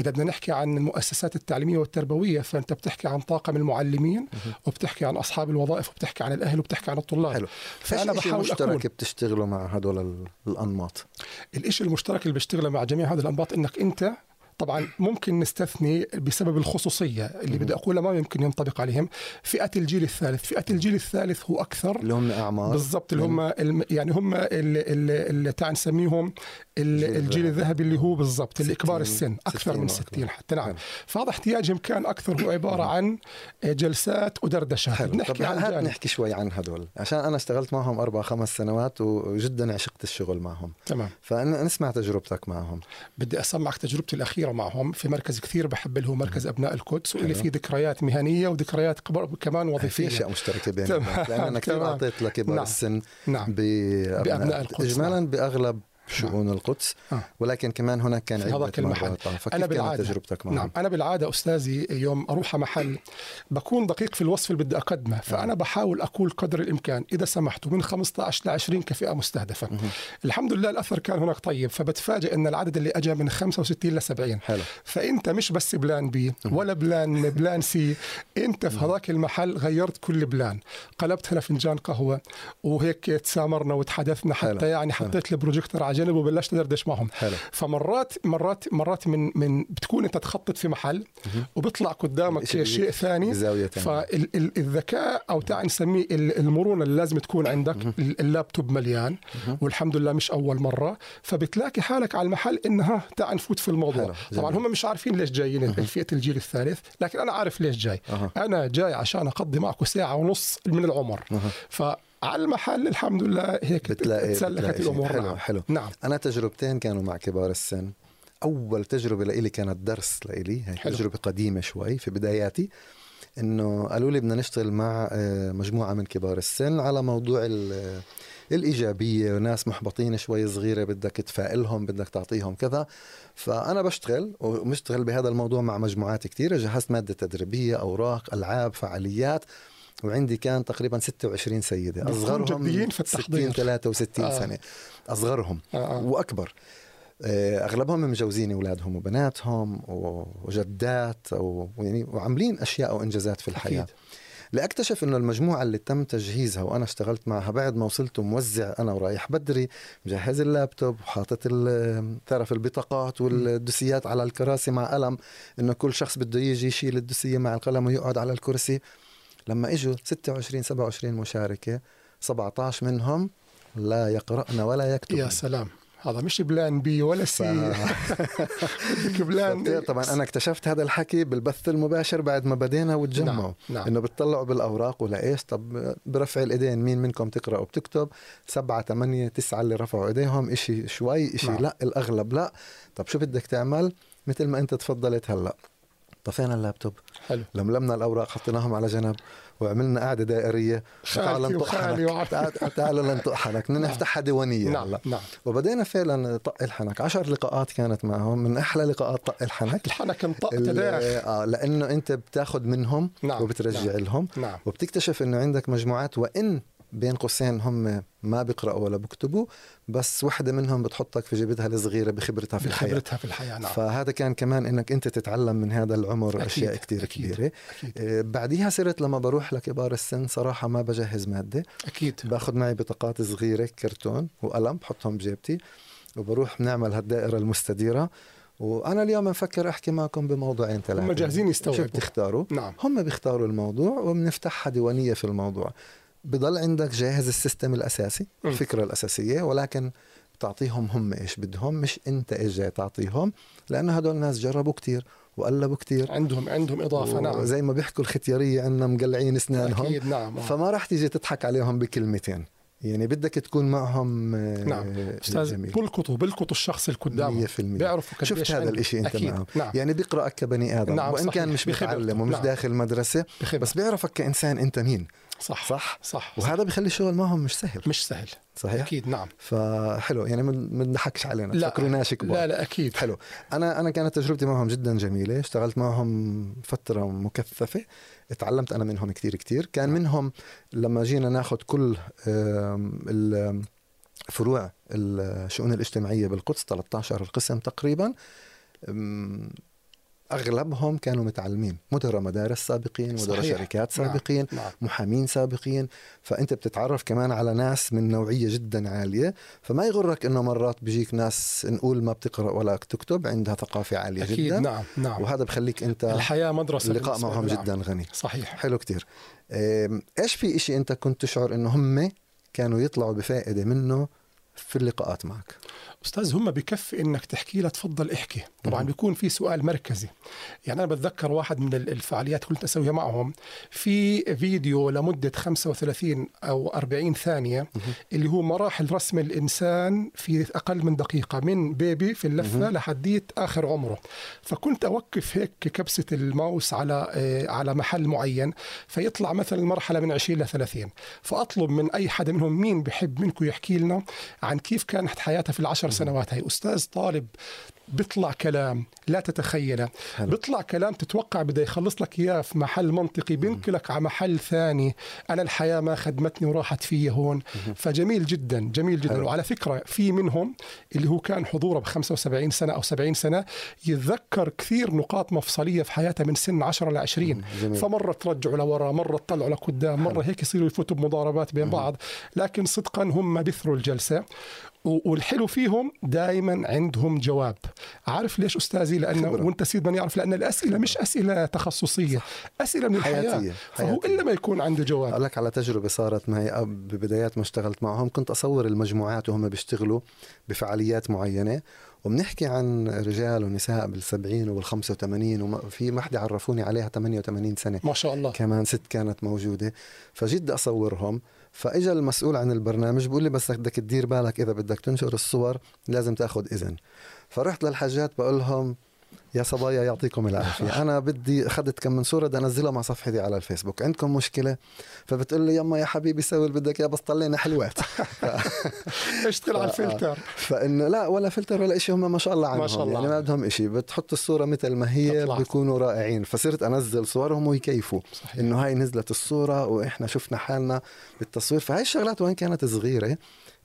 إذا بدنا نحكي عن المؤسسات التعليمية والتربوية فأنت بتحكي عن طاقم المعلمين وبتحكي عن أصحاب الوظائف وبتحكي عن الأهل وبتحكي عن الطلاب. حلو. فأنا بحاول مشترك أكون بتشتغلوا مع هدول الأنماط. الشيء المشترك اللي بيشتغله مع جميع هذه الأنماط إنك أنت طبعا ممكن نستثني بسبب الخصوصية اللي بدي أقولها ما يمكن ينطبق عليهم. فئة الجيل الثالث فئة الجيل الثالث هو أكثر اللي هم أعمار. بالضبط اللي هم يعني هم اللي, اللي تعال نسميهم الجيل الذهبي. اللي هو بالضبط اللي كبار السن أكثر من 60 حتى. نعم. فهذا احتياجهم كان أكثر هو عبارة عن جلسات ودردشات. نحكي عن نحكي شوي عن هدول عشان أنا اشتغلت معهم أربع خمس سنوات وجدا عشقت الشغل معهم. تمام. فنسمع تجربتك معهم. بدي أسمعك تجربتي الأخيرة. كثيرة معهم في مركز كثير بحب اللي هو مركز أبناء القدس واللي فيه ذكريات مهنية وذكريات كمان وظيفيه في أشياء مشتركة بيننا لأن أنا كثير أعطيت لكبار نعم. السن نعم. بأبناء القدس اجمالا نعم. بأغلب شؤون القدس آه. ولكن كمان هناك كان في هذاك المحل أنا بالعادة تجربتك معه؟ نعم أنا بالعادة أستاذي يوم أروح محل بكون دقيق في الوصف اللي بدي أقدمه فأنا آه. بحاول أقول قدر الإمكان إذا سمحتوا من 15 ل 20 كفئة مستهدفة مه. الحمد لله الأثر كان هناك طيب فبتفاجئ أن العدد اللي أجى من 65 ل 70 حلو. فأنت مش بس plan B ولا plan plan C أنت في هذاك المحل غيرت كل plan قلبت هنا فنجان قهوة وهيك تسامرنا وتحدثنا حتى حلو. يعني حطيت البروجيكتور على جنب وبلشت قديش معهم حلو. فمرات مرات مرات من من بتكون أنت تخطط في محل وبيطلع قدامك شيء, شيء ثاني. فالذكاء أو تعال نسميه المرونة اللي لازم تكون عندك. اللابتوب مليان. والحمد لله مش أول مرة. فبتلاقي حالك على المحل انها تعال نفوت في الموضوع. طبعا هم مش عارفين ليش جايين فئه الجيل الثالث لكن أنا عارف ليش جاي. أنا جاي عشان أقضي معكم ساعة ونص من العمر. ف على المحل الحمد لله هيك بتلاقي تسلكت الأمور حلو نعم. حلو. نعم. أنا تجربتين كانوا مع كبار السن. أول تجربة لإلي كانت درس لإلي. هي حلو. تجربة قديمة شوي في بداياتي. إنه قالوا لي بدنا نشتغل مع آه، مجموعة من كبار السن على موضوع الإيجابية. وناس محبطين شوي صغيرة بدك تفائلهم بدك تعطيهم كذا. فأنا بشتغل ومشتغل بهذا الموضوع مع مجموعات كثيره جهزت مادة تدريبية أوراق ألعاب فعاليات. وعندي كان تقريبا 26 سيدة أصغرهم في التحضير 60 63 آه. سنة أصغرهم آه. آه. وأكبر آه، أغلبهم مجوزين أولادهم وبناتهم وجدات ويعني وعاملين أشياء وانجازات في الحياة أكيد. لأكتشف إنه المجموعة اللي تم تجهيزها وأنا اشتغلت معها بعد ما وصلت موزع أنا ورايح بدري مجهز اللابتوب وحاطط تعرف البطاقات والدسيات على الكراسي مع قلم إنه كل شخص بده يجي يشيل الدسيه مع القلم ويقعد على الكرسي لما إجوا 26 27 مشاركة 17 منهم لا يقرأن ولا يكتبن. يا سلام. هذا مش plan B ولا C. ف... [LAUGHS] plan طبعا أنا اكتشفت هذا الحكي بالبث المباشر بعد ما بدينا وتجمعوا نعم. نعم. إنه بتطلعوا بالأوراق ولا إيش؟ طب برفع الإيدين مين منكم تقرأ وبتكتب؟ سبعة ثمانية تسعة اللي رفعوا إيديهم إشي شوي إشي نعم. لا الأغلب لا. طب شو بدك تعمل؟ مثل ما أنت تفضلت هلأ. طفينا اللابتوب. حلو. لملمنا الأوراق حطيناهم على جنب وعملنا قاعدة دائرية. تعال نطق تعال لنطق حنك بدنا نفتحها ديوانيه نعم هلأ. نعم. وبدينا فعلا طق الحنك. عشر لقاءات كانت معهم. من أحلى لقاءات طق الحنك. الحنك انطق آه لأنه أنت بتاخذ منهم نعم. وبترجع نعم. لهم. نعم. وبتكتشف إنه عندك مجموعات وإن بين قوسين هم ما بيقرأوا ولا بيكتبوا بس وحدة منهم بتحطك في جبتها الصغيره بخبرتها في الحياة. بخبرتها في الحياة نعم. فهذا كان كمان إنك أنت تتعلم من هذا العمر أكيد. أشياء كثير كبيرة. أكيد. آه بعديها صرت لما بروح لكبار السن صراحة ما بجهز مادة. أكيد. باخذ معي بطاقات صغيرة كرتون وقلم بحطهم بجيبتي وبروح بنعمل هالدائرة المستديرة. وأنا اليوم مفكر أحكي معكم بموضوعين ثلاثة. هم جاهزين يستوعبوا. شو بتختاروا؟ نعم. هم بيختاروا الموضوع وبنفتحها ديوانية في الموضوع. بضل عندك جاهز السيستم الأساسي الفكرة الأساسية ولكن تعطيهم هم إيش بدهم مش أنت إيش جاي تعطيهم لأنه هدول الناس جربوا كتير وقلبوا كتير. عندهم عندهم إضافة نعم. زي ما بيحكوا الختيارية عندنا مقلعين إسنانهم أكيد نعم. فما راح تيجي تضحك عليهم بكلمتين. يعني بدك تكون معهم آه، نعم. أستاذ بلقطوا بلقطوا الشخص اللي قدامه. 100% بيعرفوا شفت هذا الشيء أنت أكيد. معهم. نعم. يعني بيقرأك كبني آدم نعم وإن كان مش متعلم ومش نعم. داخل مدرسه بخبر. بس بيعرفك كإنسان أنت مين. صح صح؟ صح وهذا بيخلي الشغل معهم مش سهل. مش سهل. صحيح؟ أكيد نعم. فحلو يعني ما نضحكش علينا لا تفكروناش كبار. لا لا أكيد. حلو. أنا أنا كانت تجربتي معهم جدا جميلة اشتغلت معهم فترة مكثفة اتعلمت أنا منهم كثير كثير كان منهم لما جينا ناخذ كل فروع الشؤون الاجتماعية بالقدس 13 قسم تقريبا. أغلبهم كانوا متعلمين مدراء مدارس سابقين مدراء شركات نعم، سابقين نعم. محامين سابقين. فأنت بتتعرف كمان على ناس من نوعية جدا عالية. فما يغرك إنه مرات بيجيك ناس نقول ما بتقرأ ولا تكتب عندها ثقافة عالية أكيد. جدا. نعم. نعم. وهذا بخليك أنت الحياة مدرسة اللقاء معهم نعم. جدا غني. صحيح. حلو كتير. إيش في إشي أنت كنت تشعر إنه هم كانوا يطلعوا بفائدة منه في اللقاءات معك. أستاذ هم بكفي إنك تحكي له تفضل احكي. طبعا بيكون في سؤال مركزي. يعني أنا بتذكر واحد من الفعاليات كنت أسويها معهم. في فيديو لمدة 35 أو 40 ثانية اللي هو مراحل رسم الإنسان في أقل من دقيقة من بيبي في اللفة لحديت آخر عمره. فكنت أوقف هيك كبسة الماوس على آه، على محل معين فيطلع مثلا المرحله من 20 ل 30 فأطلب من أي حدا منهم مين بحب منكم يحكي لنا عن كيف كانت حياته في العشر سنوات. هي أستاذ طالب بيطلع كلام لا تتخيله. بيطلع كلام تتوقع بده يخلص لك إياه في محل منطقي بينقلك على محل ثاني. أنا الحياة ما خدمتني وراحت في هون. فجميل جدا جميل جدا. حلو. وعلى فكرة في منهم اللي هو كان حضوره ب 75 سنة أو 70 سنة يتذكر كثير نقاط مفصلية في حياته من سن 10 ل 20 جميل. فمرة ترجعوا لورا مرة تطلعوا لقدام مرة هيك يصيروا يفوتوا بمضاربات بين بعض. لكن صدقا هم بثروا الجلسة. والحلو فيهم دائما عندهم جواب. عارف ليش أستاذي؟ لأنه خبرة. وأنت سيد من يعرف لأن الأسئلة مش أسئلة تخصصية. أسئلة من الحياة. حياتية. فهو إلا ما يكون عنده جواب. أقول لك على تجربة صارت معي. ببدايات ما اشتغلت معهم كنت أصور المجموعات وهم بيشتغلوا بفعاليات معينة. وبنحكي عن رجال ونساء بالسبعين وبالخمسة وثمانين وفي وحدة عرفوني عليها 88 سنة. ما شاء الله. كمان ست كانت موجودة. فجيت أصورهم. فإجا المسؤول عن البرنامج بيقول لي بس بدك تدير بالك إذا بدك تنشر الصور لازم تأخذ إذن. فرحت للحاجات بقول لهم يا صبايا يعطيكم العافية. أنا بدي اخذت كم من صورة بدي أنزلها مع صفحتي على الفيسبوك. عندكم مشكلة؟ فبتقول لي يما يا حبيبي سوي اللي بدك اياه بس طلعنا حلوات. [LAUGHS] اشتغل على الفلتر. فإنه لا ولا فلتر ولا شيء هم ما شاء الله عنهم ما شاء الله يعني ما بدهم شيء بتحط الصورة مثل ما هي بيكونوا رائعين. فصرت أنزل صورهم ويكيفوا. إنه هاي نزلت الصورة وإحنا شفنا حالنا بالتصوير. فهاي الشغلات وين كانت صغيرة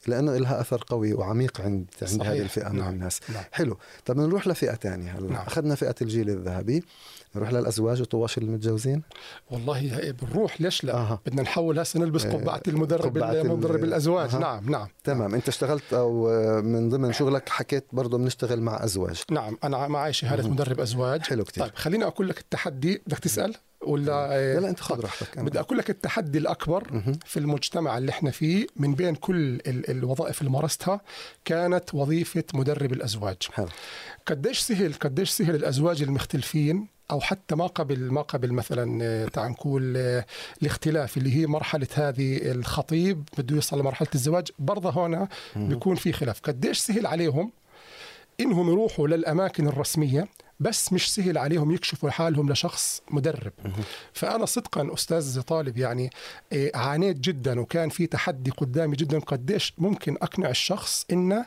لأنه لها أثر قوي وعميق عند عند صحيح. هذه الفئه نعم. من الناس. نعم. حلو. طب نروح لفئة ثانية هلا. نعم. أخذنا فئة الجيل الذهبي. نروح للأزواج وطواشي المتجوزين. والله بنروح ليش لا؟ آه. بدنا نحول هسه نلبس إيه، قبعة المدرب قبعة مدرب الأزواج. آه. نعم نعم. تمام. نعم. أنت اشتغلت أو من ضمن شغلك حكيت برضه بنشتغل مع أزواج. نعم. أنا معي شهاده مدرب أزواج. حلو كثير طيب خليني أقول لك التحدي. بدك تسأل؟ ولا لا لا انت خذ راحتك بدي أقول لك التحدي الأكبر في المجتمع اللي إحنا فيه من بين كل الوظائف اللي مارستها كانت وظيفة مدرب الأزواج. حلو. قديش سهل قديش سهل الأزواج المختلفين أو حتى ما قبل ما قبل مثلا آه، تعال نقول آه، الاختلاف اللي هي مرحلة هذه الخطيب بده يوصل لمرحلة الزواج برضه هنا بيكون في خلاف. قديش سهل عليهم إنهم يروحوا للأماكن الرسمية بس مش سهل عليهم يكشفوا حالهم لشخص مدرب. فأنا صدقا أستاذ طالب يعني آه، عانيت جدا وكان في تحدي قدامي جدا قديش ممكن أقنع الشخص إنه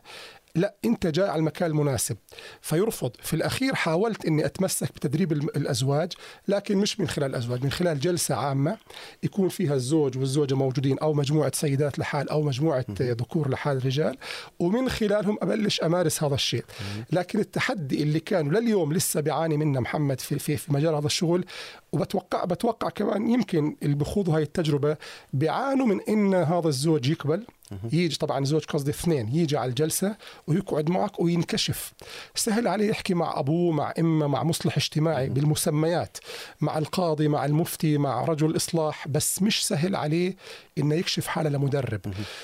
لا انت جاي على المكان المناسب. فيرفض. في الأخير حاولت إني أتمسك بتدريب الأزواج لكن مش من خلال الازواج من خلال جلسة عامة يكون فيها الزوج والزوجة موجودين أو مجموعة سيدات لحال أو مجموعة ذكور لحال رجال ومن خلالهم أبلش أمارس هذا الشيء. لكن التحدي اللي كان لليوم لسه بيعاني منه محمد في في, في مجال هذا الشغل وبتوقع بتوقع كمان يمكن اللي بخوضوا هاي التجربة بيعانوا من إن هذا الزوج يقبل. يجي طبعا زوج قصدي اثنين يجي على الجلسة ويقعد معك وينكشف. سهل عليه يحكي مع أبوه مع إمه مع مصلح اجتماعي بالمسميات مع القاضي مع المفتي مع رجل إصلاح بس مش سهل عليه إنه يكشف حاله لمدرب.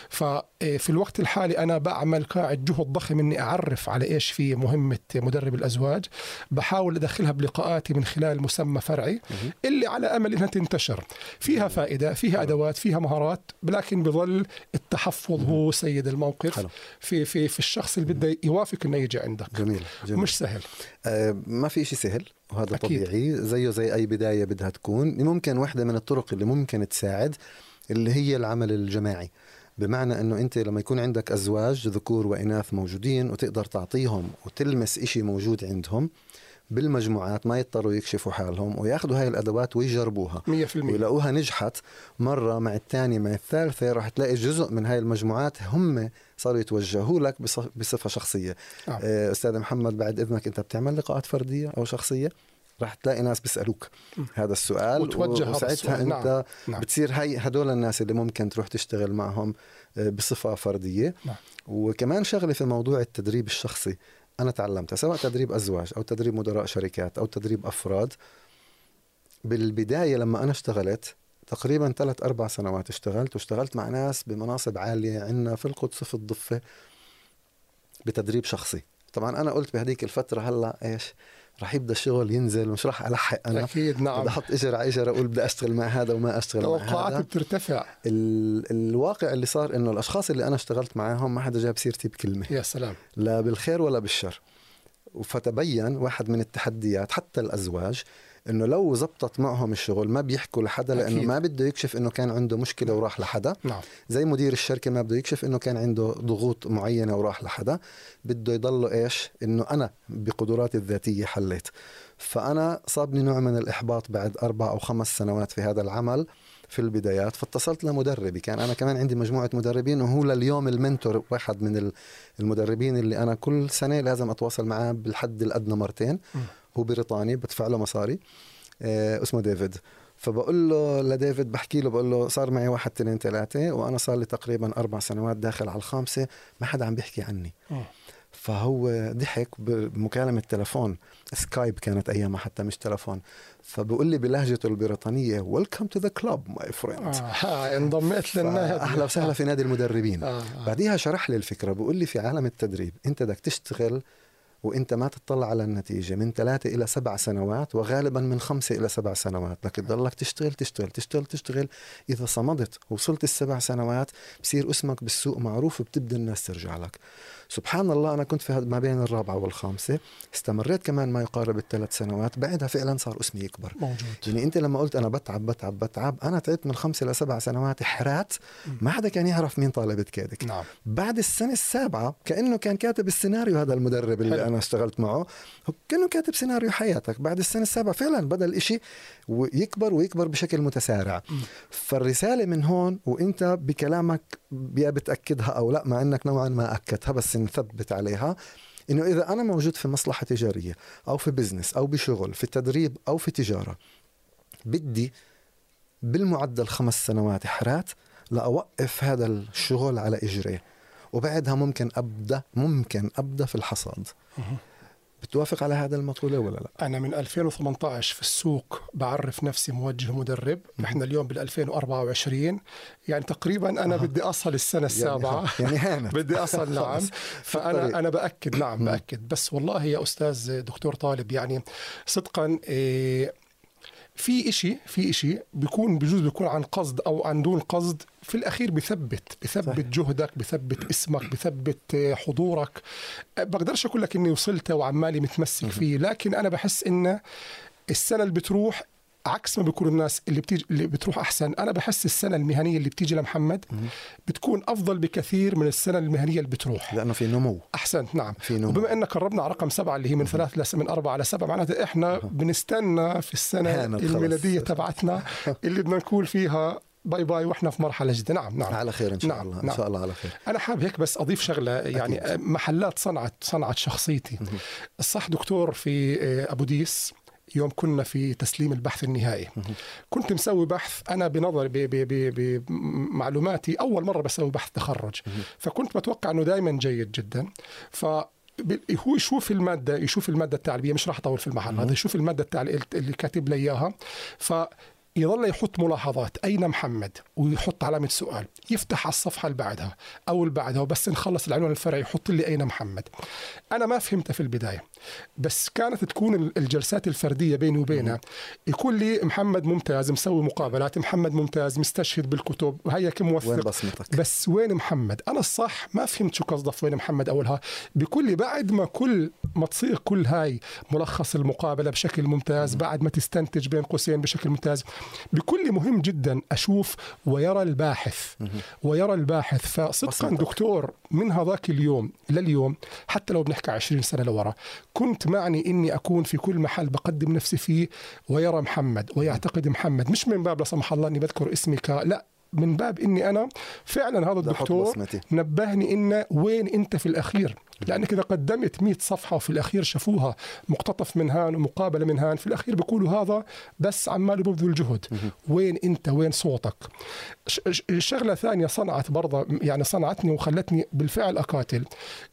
ففي إيه، الوقت الحالي أنا بعمل قاعد جهد ضخم إني أعرف على إيش في مهمة مدرب الأزواج. بحاول أدخلها بلقاءاتي من خلال مسمى فرعي اللي على أمل إنها تنتشر. فيها فائدة فيها أدوات فيها مهارات لكن بظل التحفظ هو سيد الموقف. حلو. في في في الشخص اللي بده يوافق إنه يجي عندك. جميل, جميل. مش سهل. آه ما في شيء سهل وهذا أكيد. طبيعي. زيه زي أي بداية بدها تكون. ممكن واحدة من الطرق اللي ممكن تساعد اللي هي العمل الجماعي. بمعنى إنه أنت لما يكون عندك أزواج ذكور وإناث موجودين وتقدر تعطيهم وتلمس إشي موجود عندهم بالمجموعات ما يضطروا يكشفوا حالهم وياخذوا هاي الأدوات ويجربوها 100% ويلاقوها نجحت مرة مع الثانية مع الثالثة راح تلاقي جزء من هاي المجموعات هم صاروا يتوجهوا لك بصفة شخصية آه. آه، أستاذ محمد بعد إذنك أنت بتعمل لقاءات فردية أو شخصية راح تلاقي ناس بيسألوك هذا السؤال وتوجه وساعتها أنت نعم. نعم. بتصير هاي هدول الناس اللي ممكن تروح تشتغل معهم آه، بصفة فردية نعم. وكمان شغلة في موضوع التدريب الشخصي أنا تعلمتها سواء تدريب أزواج أو تدريب مدراء شركات أو تدريب أفراد بالبداية لما أنا اشتغلت تقريبا ثلاث أربع سنوات اشتغلت واشتغلت مع ناس بمناصب عالية عندنا في القدس في الضفة بتدريب شخصي. طبعا أنا قلت بهديك الفترة هلأ إيش؟ رح يبدأ الشغل ينزل مش رح ألحق أنا. أكيد نعم. بدي أحط اجر على اجر أقول بدي أشتغل مع هذا وما أشتغل مع هذا. توقعاتي بترتفع. ال... الواقع اللي صار إنه الأشخاص اللي أنا اشتغلت معاهم ما حدا جاب سيرتي بكلمة. يا سلام. لا بالخير ولا بالشر. فتبين واحد من التحديات حتى الأزواج إنه لو زبطت معهم الشغل ما بيحكوا لحدا لأنه أكيد. ما بده يكشف إنه كان عنده مشكلة وراح لحدا. نعم. زي مدير الشركة ما بده يكشف إنه كان عنده ضغوط معينة وراح لحدا. بده يضله إيش؟ إنه أنا بقدراتي الذاتية حليت. فأنا صابني نوع من الإحباط بعد أربع أو خمس سنوات في هذا العمل في البدايات. فاتصلت لمدربي. كان أنا كمان عندي مجموعة مدربين وهو لليوم المنتور واحد من المدربين اللي أنا كل سنة لازم أتواصل معاه بالحد الأدنى مرتين. هو بريطاني بدفع له مصاري آه، اسمه ديفيد. فبقول له لديفيد بحكي له بقول له صار معي واحد اثنين ثلاثة وأنا صار لي تقريبا أربع سنوات داخل على الخامسة ما حدا عم بيحكي عني. فهو ضحك بمكالمة تلفون سكايب كانت أيامها حتى مش تلفون فبقول لي بلهجته البريطانية welcome to the club my friend انضميت للنادي. أهلا وسهلا في نادي المدربين. [LAUGHS] آه. آه. بعديها شرح لي الفكرة. بقول لي في عالم التدريب أنت بدك تشتغل وانت ما تطلع على النتيجة من ثلاثة إلى سبع سنوات وغالبا من خمسة إلى سبع سنوات. بدك تضلك تشتغل تشتغل تشتغل تشتغل. إذا صمدت وصلت السبع سنوات بصير اسمك بالسوق معروف وبتبدأ الناس ترجع لك. سبحان الله أنا كنت في ما بين الرابعة والخامسة استمريت كمان ما يقارب الثلاث سنوات بعدها فعلا صار أسمي يكبر موجود يعني أنت لما قلت أنا بتعب بتعب بتعب أنا تعبت من خمسة لسبع سنوات حرات ما حدا كان يعرف مين طالبة كادك نعم. بعد السنة السابعة كأنه كان كاتب السيناريو هذا المدرب اللي حلو. أنا اشتغلت معه كأنه كاتب سيناريو حياتك بعد السنة السابعة فعلا بدأ الإشي ويكبر ويكبر بشكل متسارع م. فالرسالة من هون وأنت بكلامك يا بتأكدها أو لا مع إنك نوعا ما أكدتها بس نثبت عليها إنه إذا أنا موجود في مصلحة تجارية أو في بزنس أو بشغل في تدريب أو في تجارة بدي بالمعدل خمس سنوات حرات لأوقف هذا الشغل على اجريه وبعدها ممكن أبدأ ممكن أبدأ في الحصاد. بتوافق على هذا المقولة ولا لا؟ أنا من 2018 في السوق بعرف نفسي موجه مدرب، نحن اليوم بال 2024 يعني تقريبا أنا آه. بدي أصل السنة يعني السابعة. [LAUGHS] يعني هانت [LAUGHS] بدي أصل [LAUGHS] نعم. فأنا أنا بأكد نعم بأكد. بس والله يا أستاذ دكتور طالب يعني صدقا إيه في إشي في إشي بيكون بجوز بيكون عن قصد أو عن دون قصد في الأخير بثبت بثبت صحيح. جهدك بثبت اسمك بثبت حضورك بقدرش أقول لك إني وصلت وعمالي متمسك فيه لكن أنا بحس إن السنة اللي بتروح عكس ما بيكون الناس اللي بتيجي اللي بتروح أحسن. أنا بحس السنة المهنية اللي بتيجي لمحمد بتكون أفضل بكثير من السنة المهنية اللي بتروح. لأنه في نمو. أحسنت نعم. في نمو. وبما انك قربنا على رقم سبعة اللي هي من ثلاث لس من أربعة لسبعه معناتها إحنا بنستنى في السنة الميلادية تبعتنا [LAUGHS] اللي بدنا نكون فيها bye bye وإحنا في مرحلة جديدة. نعم نعم. على خير إن شاء نعم الله نعم. ان شاء الله على خير. أنا حابب هيك بس أضيف شغلة يعني أكيد. محلات صنعت صنعت شخصيتي. الصح دكتور في آه، أبو ديس. يوم كنا في تسليم البحث النهائي. كنت مسوي بحث أنا بنظري بمعلوماتي أول مرة بسوي بحث تخرج. فكنت بتوقع إنه دائما جيد جدا. ف هو يشوف المادة يشوف المادة التعليمية مش راح أطول في المحل هذا يشوف المادة التعليميه اللي كاتب لي إياها. ف يظل يحط ملاحظات أين محمد؟ ويحط علامة سؤال. يفتح على الصفحة اللي بعدها أو اللي بعدها وبس نخلص العنوان الفرعي يحط لي أين محمد. أنا ما فهمتها في البداية. بس كانت تكون الجلسات الفردية بيني وبينها. يكون لي محمد ممتاز مسوي مقابلات. محمد ممتاز مستشهد بالكتب. وهيك موثق. وين بصمتك؟ بس وين محمد؟ أنا الصح ما فهمت شو قصده وين محمد أولها. بكل بعد ما كل ما تصير كل هاي ملخص المقابلة بشكل ممتاز بعد ما تستنتج بين قوسين بشكل ممتاز بكل مهم جدا أشوف ويرى الباحث. ويرى الباحث. فصدقا دكتور من هذاك اليوم لليوم حتى لو بنحكي 20 سنة لورا كنت معني إني أكون في كل محل بقدم نفسي فيه ويرى محمد ويعتقد محمد مش من باب لا سمح الله إني بذكر اسمي لا من باب إني أنا فعلا هذا الدكتور نبهني انه وين أنت في الأخير. لأنك إذا قدمت 100 صفحة وفي الأخير شافوها مقتطف من هان ومقابلة من هان في الأخير بيقولوا هذا بس عمال ببذل جهد وين أنت؟ وين صوتك؟ شغلة ثانية صنعت برضه يعني صنعتني وخلتني بالفعل أقاتل.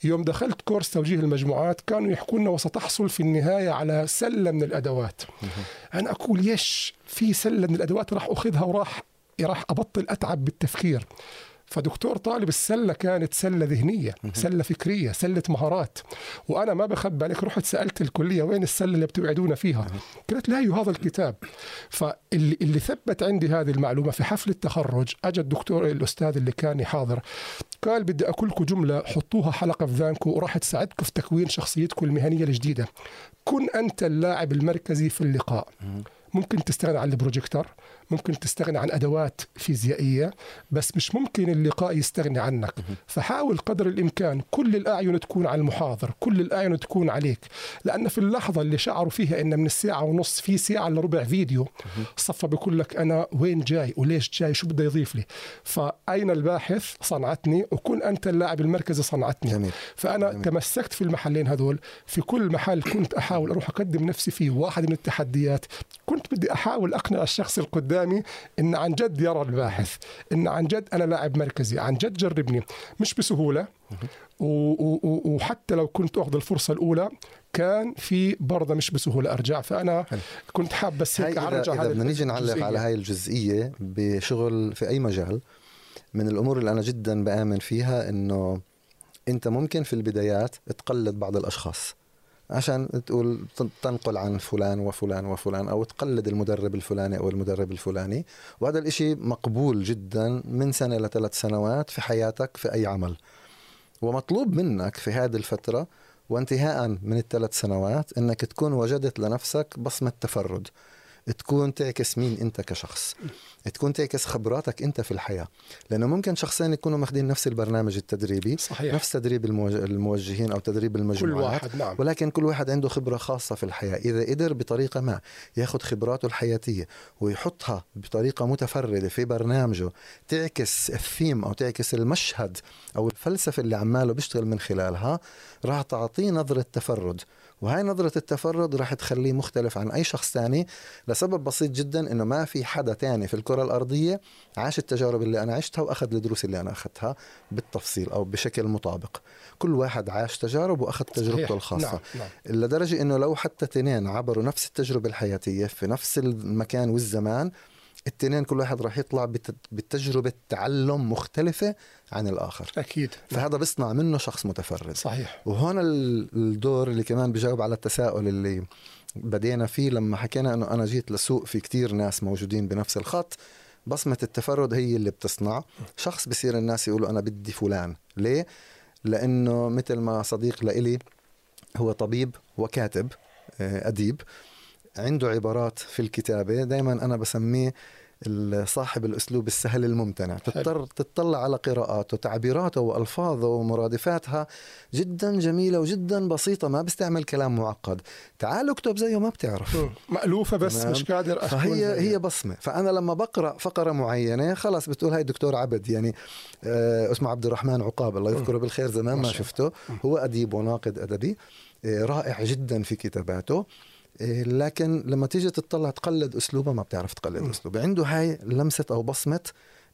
يوم دخلت كورس توجيه المجموعات كانوا يحكوا لنا وستحصل في النهاية على سلة من الأدوات. أنا أقول يش في سلة من الأدوات راح أخذها وراح راح أبطل أتعب بالتفكير. فدكتور طالب السلة كانت سلة ذهنية سلة فكرية سلة مهارات. وأنا ما بخبي عليك رحت سألت الكلية وين السلة اللي بتوعدونا فيها. قالت لا هذا الكتاب. فاللي اللي ثبت عندي هذه المعلومة في حفل التخرج اجى الدكتور الأستاذ اللي كان حاضر قال بدي أقول لكم جملة حطوها حلقة في ذانكم وراح تساعدكم في تكوين شخصيتكم المهنية الجديدة. كن أنت اللاعب المركزي في اللقاء. ممكن تستغنى عن البروجيكتور ممكن تستغني عن أدوات فيزيائية بس مش ممكن اللقاء يستغني عنك. فحاول قدر الإمكان كل الأعين تكون على المحاضر كل الأعين تكون عليك. لأن في اللحظة اللي شعروا فيها إن من الساعة ونص في ساعة إلا ربع فيديو صفى بيقول لك أنا وين جاي وليش جاي؟ شو بده يضيف لي؟ فأين الباحث؟ صنعتني وكن أنت اللاعب المركزي صنعتني. جميل. فأنا جميل. تمسكت في المحلين هذول في كل محل كنت أحاول أروح أقدم نفسي فيه واحد من التحديات كنت بدي أحاول أقنع الشخص القدام قدامي إن عن جد يرى الباحث إن عن جد أنا لاعب مركزي عن جد جربني. مش بسهولة. وحتى لو كنت أخذ الفرصة الأولى كان في برضه مش بسهولة أرجع. فأنا كنت حاب بس هيك أرجع إذا بدنا نيجي نعلق على هاي الجزئية بشغل في أي مجال من الأمور اللي أنا جدا بآمن فيها إنه أنت ممكن في البدايات تقلد بعض الأشخاص. عشان تقول تنقل عن فلان وفلان وفلان أو تقلد المدرب الفلاني أو المدرب الفلاني. وهذا الإشي مقبول جدا من سنة لثلاث سنوات في حياتك في أي عمل. ومطلوب منك في هذه الفترة وانتهاء من الثلاث سنوات إنك تكون وجدت لنفسك بصمة تفرد. تكون تعكس مين أنت كشخص. تكون تعكس خبراتك أنت في الحياة. لأنه ممكن شخصين يكونوا ماخذين نفس البرنامج التدريبي صحيح. نفس تدريب الموجهين أو تدريب المجموعات. كل واحد نعم. ولكن كل واحد عنده خبرة خاصة في الحياة. إذا قدر بطريقة ما ياخذ خبراته الحياتية ويحطها بطريقة متفردة في برنامجه تعكس الثيم أو تعكس المشهد أو الفلسفة اللي عماله بيشتغل من خلالها راح تعطيه نظرة تفرد. وهاي نظرة التفرد راح تخليه مختلف عن أي شخص تاني لسبب بسيط جدا إنه ما في حدا تاني في الكرة الأرضية عاش التجارب اللي أنا عشتها وأخذ الدروس اللي أنا أخذتها بالتفصيل أو بشكل مطابق كل واحد عاش تجارب وأخذ تجربته الخاصة نعم. نعم. لدرجة إنه لو حتى تنين عبروا نفس التجربة الحياتية في نفس المكان والزمان التنين كل واحد راح يطلع بتجربة تعلم مختلفة عن الآخر. أكيد. فهذا بيصنع منه شخص متفرد. صحيح. وهون الدور اللي كمان بجاوب على التساؤل اللي بدينا فيه لما حكينا أنه أنا جيت لسوق في كتير ناس موجودين بنفس الخط بصمة التفرد هي اللي بتصنع. شخص بصير الناس يقولوا أنا بدي فلان. ليه؟ لأنه مثل ما صديق لإلي هو طبيب وكاتب آه، أديب. عنده عبارات في الكتابة دايما أنا بسميه صاحب الأسلوب السهل الممتنع. تضطر تطلع على قراءاته تعبيراته وألفاظه ومرادفاتها جدا جميلة وجدا بسيطة ما بيستعمل كلام معقد. تعال اكتب زيه ما بتعرف. مألوفة بس. مش قادر فهي هي بصمة. فأنا لما بقرأ فقرة معينة خلاص بتقول هاي الدكتور عبد يعني آه اسمه عبد الرحمن عقاب الله يذكره بالخير زمان ما شفته. هو أديب وناقد أدبي آه رائع جدا في كتاباته. لكن لما تيجي تطلع تقلد اسلوبه ما بتعرف تقلد اسلوبه عنده هاي لمسة أو بصمة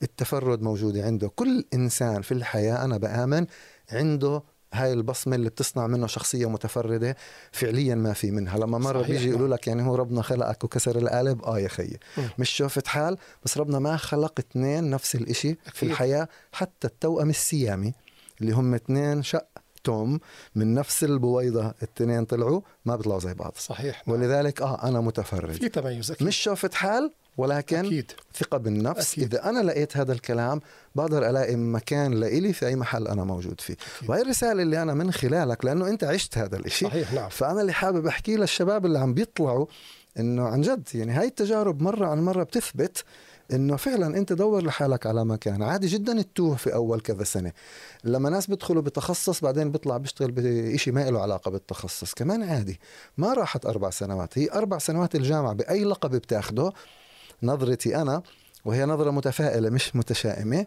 التفرد موجودة عنده. كل إنسان في الحياة أنا بآمن عنده هاي البصمة اللي بتصنع منه شخصية متفردة فعليا ما في منها. لما مرة بيجي يقولوا لك يعني هو ربنا خلقك وكسر القالب؟ آه يا خيي مش شوفت حال بس ربنا ما خلق اثنين نفس الإشي في الحياة حتى التوأم السيامي اللي هم اثنين شق توم من نفس البويضة الاثنين طلعوا ما بيطلعوا زي بعض صحيح نعم. ولذلك آه أنا متفرد في تميز أكيد. مش شوفة حال ولكن أكيد. ثقة بالنفس أكيد. إذا أنا لقيت هذا الكلام بقدر ألاقي مكان لإلي في أي محل أنا موجود فيه أكيد. وهي الرسالة اللي أنا من خلالك لأنه أنت عشت هذا الإشي صحيح نعم. فأنا اللي حابب أحكي للشباب اللي عم بيطلعوا إنه عن جد يعني هاي التجارب مرة عن مرة بتثبت إنه فعلا أنت دور لحالك على مكان. عادي جدا تتوه في أول كذا سنة. لما ناس بيدخلوا بتخصص بعدين بيطلع بيشتغل بشيء ما له علاقة بالتخصص. كمان عادي. ما راحت أربع سنوات. هي أربع سنوات الجامعة بأي لقب بتاخده نظرتي أنا وهي نظرة متفائلة مش متشائمة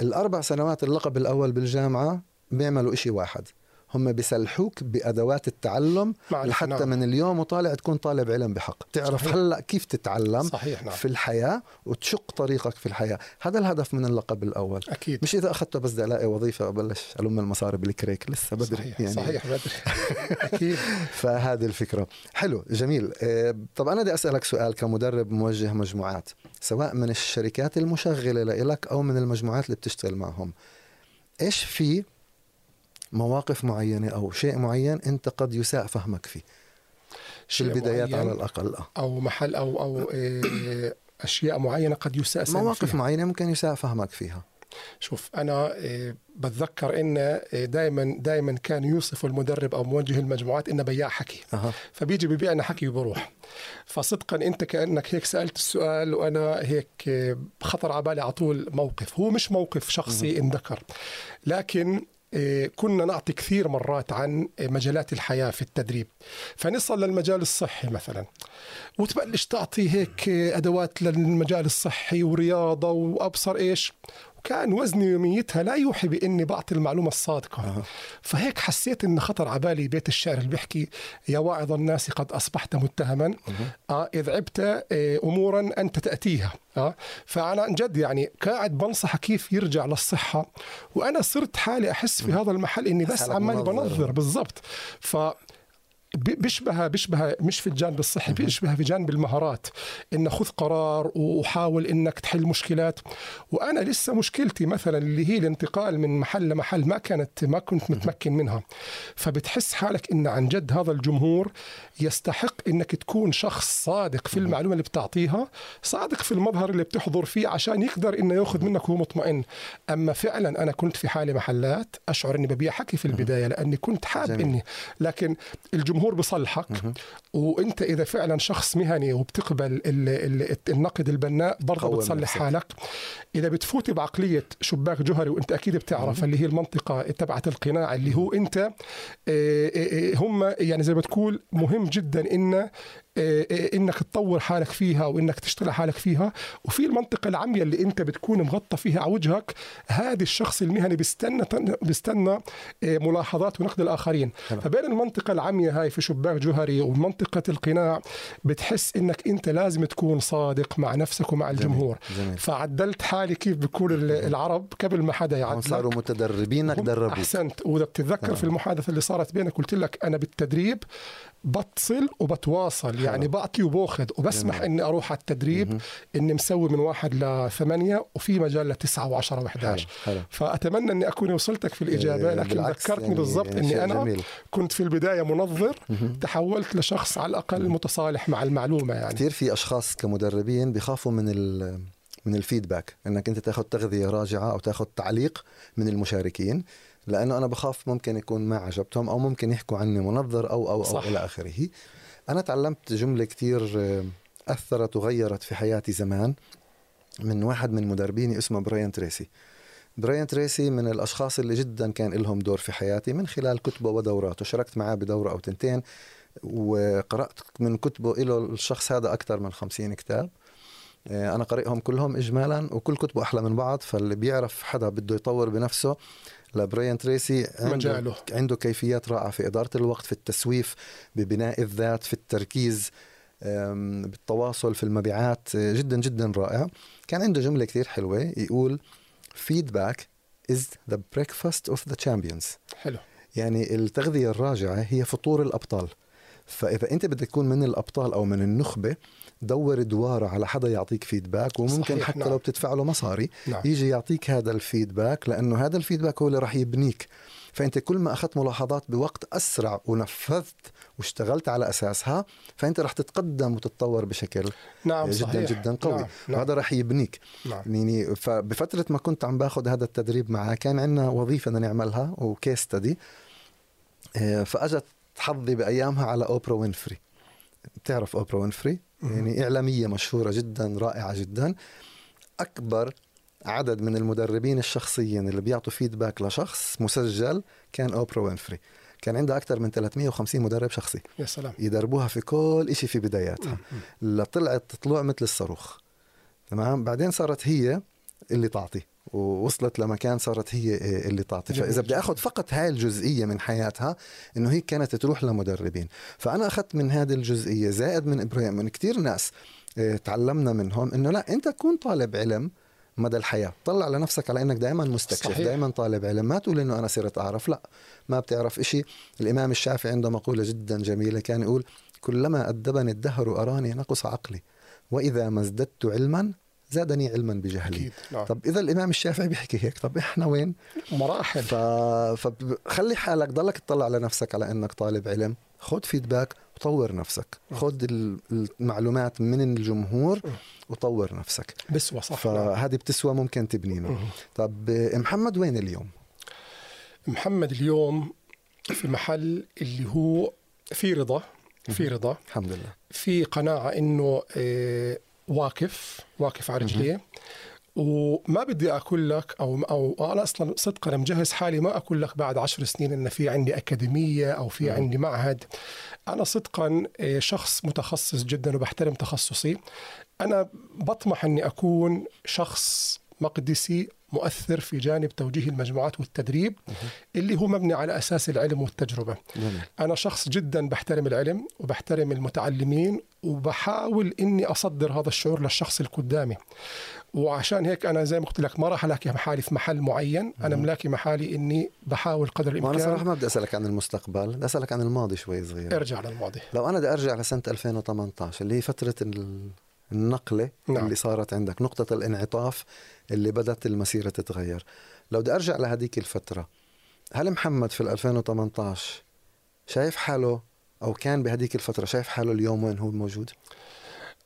الأربع سنوات اللقب الأول بالجامعة بيعملوا إشي واحد. هم بيسلحوك بأدوات التعلم لحتى نعم. من اليوم وطالع تكون طالب علم بحق. تعرف صحيح. هلا كيف تتعلم صحيح نعم. في الحياة وتشق طريقك في الحياة. هذا الهدف من اللقب الأول. أكيد. مش إذا أخذته بس بدي الاقي وظيفة وبلش ألم المصاري بالكريك لسه بدري صحيح يعني. صحيح بدري. [LAUGHS] أكيد. فهذه الفكرة. حلو جميل. آه، طب أنا بدي أسألك سؤال كمدرب موجه مجموعات سواء من الشركات المشغلة لك أو من المجموعات اللي بتشتغل معهم. إيش في مواقف معينة أو شيء معين أنت قد يساء فهمك فيه. في البدايات على الأقل أو محل أو أو إيه، أشياء معينة قد يساء مواقف فيها. معينة ممكن يساء فهمك فيها. شوف أنا إيه، بتذكر إن دائما دائما كان يوصف المدرب أو موجه المجموعات انه بياع حكي. أه. فبيجي ببيعنا حكي وبروح. فصدقا أنت كأنك هيك سألت السؤال وأنا هيك خطر على بالي على طول موقف. هو مش موقف شخصي انذكر لكن كنا نعطي كثير مرات عن مجالات الحياة في التدريب. فنصل للمجال الصحي مثلا. وتبلش تعطي هيك أدوات للمجال الصحي ورياضة وأبصر إيش. كان وزني يوميتها لا يوحي بإني بعطي المعلومة الصادقة. أه. فهيك حسيت ان خطر على بالي بيت الشعر اللي بيحكي يا واعظ الناس قد أصبحت متهما. أه. آه إذ عبت آه امورا أنت تأتيها. آه فأنا عن جد يعني قاعد بنصح كيف يرجع للصحة. وأنا صرت حالي أحس في هذا المحل إني بس عمالي بنظر. بالضبط. ف بيشبه بيشبه مش في الجانب الصحي بيشبه في جانب المهارات. إن خذ قرار وحاول إنك تحل مشكلات. وأنا لسه مشكلتي مثلا اللي هي الانتقال من محل لمحل ما كانت ما كنت متمكن منها. فبتحس حالك إن عن جد هذا الجمهور يستحق إنك تكون شخص صادق في المعلومة اللي بتعطيها صادق في المظهر اللي بتحضر فيه عشان يقدر إنه يأخذ منك وهو مطمئن. أما فعلا أنا كنت في حالي محلات أشعر إني ببيع حكي في البداية لأني كنت حاب. اني لكن الجمهور الجمهور بصلحك وانت اذا فعلا شخص مهني وبتقبل النقد البناء برضه بتصلح حالك. إذا بتفوتي بعقلية شباك جهري وانت أكيد بتعرف اللي هي المنطقة تبعت القناع اللي هو انت آه، آه، آه، هم يعني زي ما تقول مهم جدا إن إنك تطور حالك فيها وإنك تشتغل حالك فيها. وفي المنطقة العمياء اللي أنت بتكون مغطى فيها على وجهك هذا الشخص المهني بيستنى بيستنى إيه، ملاحظات ونقد الآخرين. فبين المنطقة العمياء هاي في شباك جهري ومنطقة القناع بتحس إنك أنت لازم تكون صادق مع نفسك ومع الجمهور. جميل. جميل. فعدلت حالي كيف بيقول العرب قبل ما حدا يعدلك صاروا متدربينك دربوك أحسنت. وإذا بتتذكر آه. في المحادثة اللي صارت بينك قلت لك أنا بالتدريب بتصل وبتواصل. يعني بعطي وباخذ. وبسمح جميل. إني أروح على التدريب إني مسوي من واحد لثمانية وفي مجال لتسعة و10 و11 فأتمنى إني أكون وصلتك في الإجابة إيه، لكن ذكرتني يعني بالضبط إني أنا جميل. كنت في البداية منظر تحولت لشخص على الأقل متصالح مع المعلومة يعني. كثير في أشخاص كمدربين بيخافوا من من الفيدباك إنك أنت تاخذ تغذية راجعة أو تاخذ تعليق من المشاركين. لأنه أنا بخاف ممكن يكون ما عجبتهم أو ممكن يحكوا عني منظر أو أو أو إلى آخره. أنا تعلمت جملة كثير آه، أثرت وغيرت في حياتي زمان من واحد من مدربيني اسمه براين تريسي. براين تريسي من الأشخاص اللي جدا كان لهم دور في حياتي من خلال كتبه ودوراته. شاركت معاه بدورة أو تنتين وقرأت من كتبه له الشخص هذا أكثر من خمسين كتاب. آه، أنا قارئهم كلهم اجمالا وكل كتبه أحلى من بعض فاللي بيعرف حدا بده يطور بنفسه لبريان تريسي عنده, مجاله. عنده كيفيات رائعة في إدارة الوقت في التسويف ببناء الذات في التركيز بالتواصل في المبيعات جدا جدا رائع كان عنده جملة كثير حلوة يقول feedback is the breakfast of the champions. حلو. يعني التغذية الراجعة هي فطور الأبطال. فإذا أنت بدك تكون من الأبطال أو من النخبة دور دوارة على حدا يعطيك فيدباك وممكن صحيح حتى نعم. لو بتدفع له مصاري نعم. يجي يعطيك هذا الفيدباك لأنه هذا الفيدباك هو اللي راح يبنيك فأنت كل ما أخذت ملاحظات بوقت أسرع ونفذت واشتغلت على أساسها فأنت راح تتقدم وتتطور بشكل نعم جدا صحيح. جدا قوي نعم. نعم. وهذا راح يبنيك نعم. يعني فبفترة ما كنت عم باخذ هذا التدريب معه كان عندنا وظيفة نعملها وكيس ستدي آه، فأجت حظي بأيامها على أوبرا وينفري. بتعرف أوبرا وينفري؟ يعني إعلامية مشهورة جدا رائعة جدا. أكبر عدد من المدربين الشخصيين اللي بيعطوا feedback لشخص مسجل كان أوبرا وينفري. كان عندها أكثر من 350 مدرب شخصي. يا سلام. يدربوها في كل شيء في بداياتها. لطلعت طلوع مثل الصاروخ. تمام؟ بعدين صارت هي اللي تعطي. ووصلت لمكان صارت هي اللي تعطي. فإذا بدي آخذ فقط هاي الجزئية من حياتها إنه هي كانت تروح لمدربين. فأنا أخذت من هذه الجزئية زائد من إبراهيم من كثير ناس آه، تعلمنا منهم إنه لا أنت كون طالب علم مدى الحياة. طلع لنفسك على إنك دائما مستكشف دائما طالب علم. ما تقول إنه أنا صرت أعرف لا. ما بتعرف إشي. الإمام الشافعي عنده مقولة جدا جميلة كان يقول كلما أدبني الدهر أراني نقص عقلي وإذا ما ازددت علما زادني علما بجهلي. أكيد. نعم. طب إذا الإمام الشافعي بيحكي هيك طب إحنا وين؟ مراحل. ف... فخلي حالك ضلك تطلع على نفسك على إنك طالب علم. خذ فيدباك وطور نفسك. خذ المعلومات من الجمهور وطور نفسك. بسوى صح فهذه بتسوى ممكن تبنينا. طب محمد وين اليوم؟ محمد اليوم في محل اللي هو في رضا في رضا. الحمد لله. في قناعة إنه آه، واقف واقف على رجليه. وما بدي أقول لك أو أو أنا أصلا صدقا مجهز حالي ما أقول لك بعد عشر سنين إن في عندي أكاديمية أو في عندي معهد. أنا صدقا آه، شخص متخصص جدا وبحترم تخصصي. أنا بطمح إني أكون شخص مقدسي مؤثر في جانب توجيه المجموعات والتدريب اللي هو مبني على أساس العلم والتجربة. أنا شخص جدا بحترم العلم وبحترم المتعلمين وبحاول إني أصدر هذا الشعور للشخص اللي قدامي. وعشان هيك أنا زي ما قلت لك ما راح ألاقي محالي في محل معين، أنا ملاقي محالي إني بحاول قدر الإمكان أنا صراحة ما بدي أسألك عن المستقبل، بدي أسألك عن الماضي شوي صغير. ارجع للماضي. لو أنا بدي أرجع لسنة 2018 اللي هي فترة النقلة نعم. اللي صارت عندك، نقطة الانعطاف اللي بدأت المسيرة تتغير. لو بدي أرجع لهذيك الفترة هل محمد في 2018 شايف حاله أو كان بهذيك الفترة شايف حاله اليوم وين هو موجود؟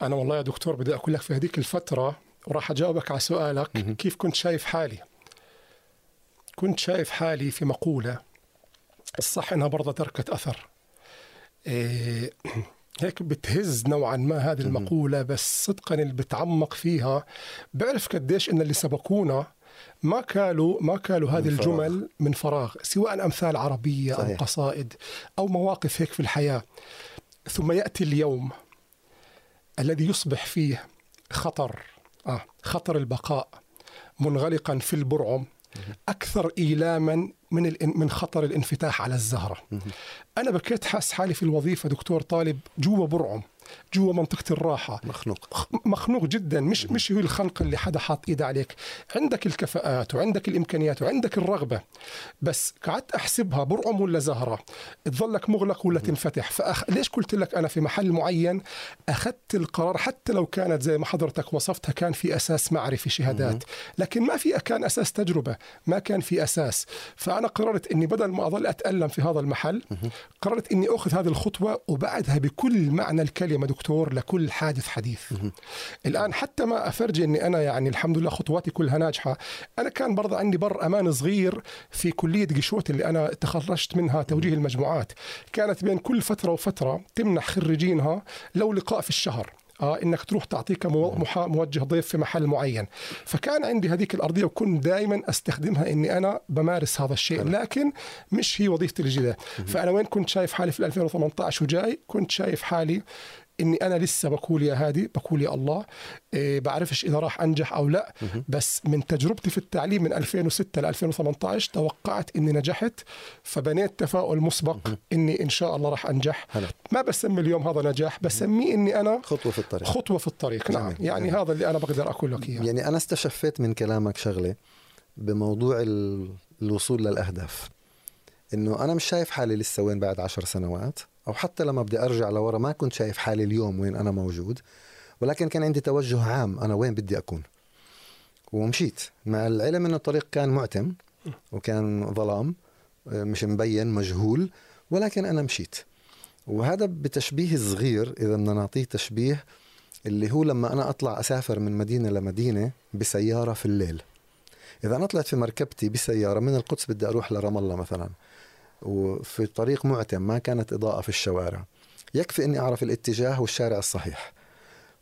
أنا والله يا دكتور بدي أقول لك في هذيك الفترة وراح أجاوبك على سؤالك كيف كنت شايف حالي كنت شايف حالي في مقولة الصح إنها برضه تركت أثر إيه [CLEARS THROAT] هيك بتهز نوعا ما هذه المقولة بس صدقا اللي بتعمق فيها بعرف قديش إن اللي سبقونا ما كالوا ما كالوا هذه الجمل فراغ. من فراغ سواء أمثال عربية صحيح. أو قصائد أو مواقف هيك في الحياة ثم يأتي اليوم الذي يصبح فيه خطر آه خطر البقاء منغلقا في البرعم أكثر إيلاما من من خطر الانفتاح على الزهرة. أنا بكيت حاس حالي في الوظيفة دكتور طالب جوا برعم جوا منطقة الراحة. مخنوق. مخنوق جدا. مش مش هو الخنق اللي حدا حاط إيده عليك. عندك الكفاءات وعندك الإمكانيات وعندك الرغبة. بس قعدت أحسبها برعم ولا زهرة؟ تظلك مغلق ولا تنفتح. فأخ... ليش قلت لك أنا في محل معين أخذت القرار حتى لو كانت زي ما حضرتك وصفتها كان في أساس معرفي شهادات. لكن ما في كان أساس تجربة. ما كان في أساس. فأنا قررت إني بدل ما اظل أتألم في هذا المحل قررت إني أخذ هذه الخطوة وبعدها بكل معنى الكلمة دكتور لكل حادث حديث. الآن حتى ما أفرجي أني أنا يعني الحمد لله خطواتي كلها ناجحة أنا كان برضه عندي بر أمان صغير في كلية قشوت اللي أنا تخرجت منها توجيه المجموعات. كانت بين كل فترة وفترة تمنح خريجينها لو لقاء في الشهر. آه إنك تروح تعطيك موجه ضيف في محل معين. فكان عندي هذيك الأرضية وكنت دائما أستخدمها إني أنا بمارس هذا الشيء. لكن مش هي وظيفتي الجديدة. فأنا وين كنت شايف حالي في 2018 وجاي؟ كنت شايف حالي إني أنا لسه بقول يا هادي بقول يا الله إيه بعرفش إذا راح أنجح أو لا بس من تجربتي في التعليم من 2006 ل 2018 توقعت إني نجحت فبنيت تفاؤل مسبق إني إن شاء الله راح أنجح. هلا. ما بسمي اليوم هذا نجاح بسميه إني أنا خطوة في الطريق. خطوة في الطريق. نعم يعني هذا اللي أنا بقدر أقول لك إياه. يعني أنا استشفيت من كلامك شغلة بموضوع الوصول للأهداف. إنه أنا مش شايف حالي لسه وين بعد عشر سنوات. أو حتى لما بدي أرجع لورا ما كنت شايف حالي اليوم وين أنا موجود ولكن كان عندي توجه عام أنا وين بدي أكون. ومشيت مع العلم إنه الطريق كان معتم وكان ظلام مش مبين مجهول ولكن أنا مشيت. وهذا بتشبيه صغير إذا بدنا نعطيه تشبيه اللي هو لما أنا أطلع أسافر من مدينة لمدينة بسيارة في الليل. إذا أنا طلعت في مركبتي بسيارة من القدس بدي أروح لرام الله مثلا. وفي طريق معتم ما كانت إضاءة في الشوارع. يكفي إني أعرف الاتجاه والشارع الصحيح.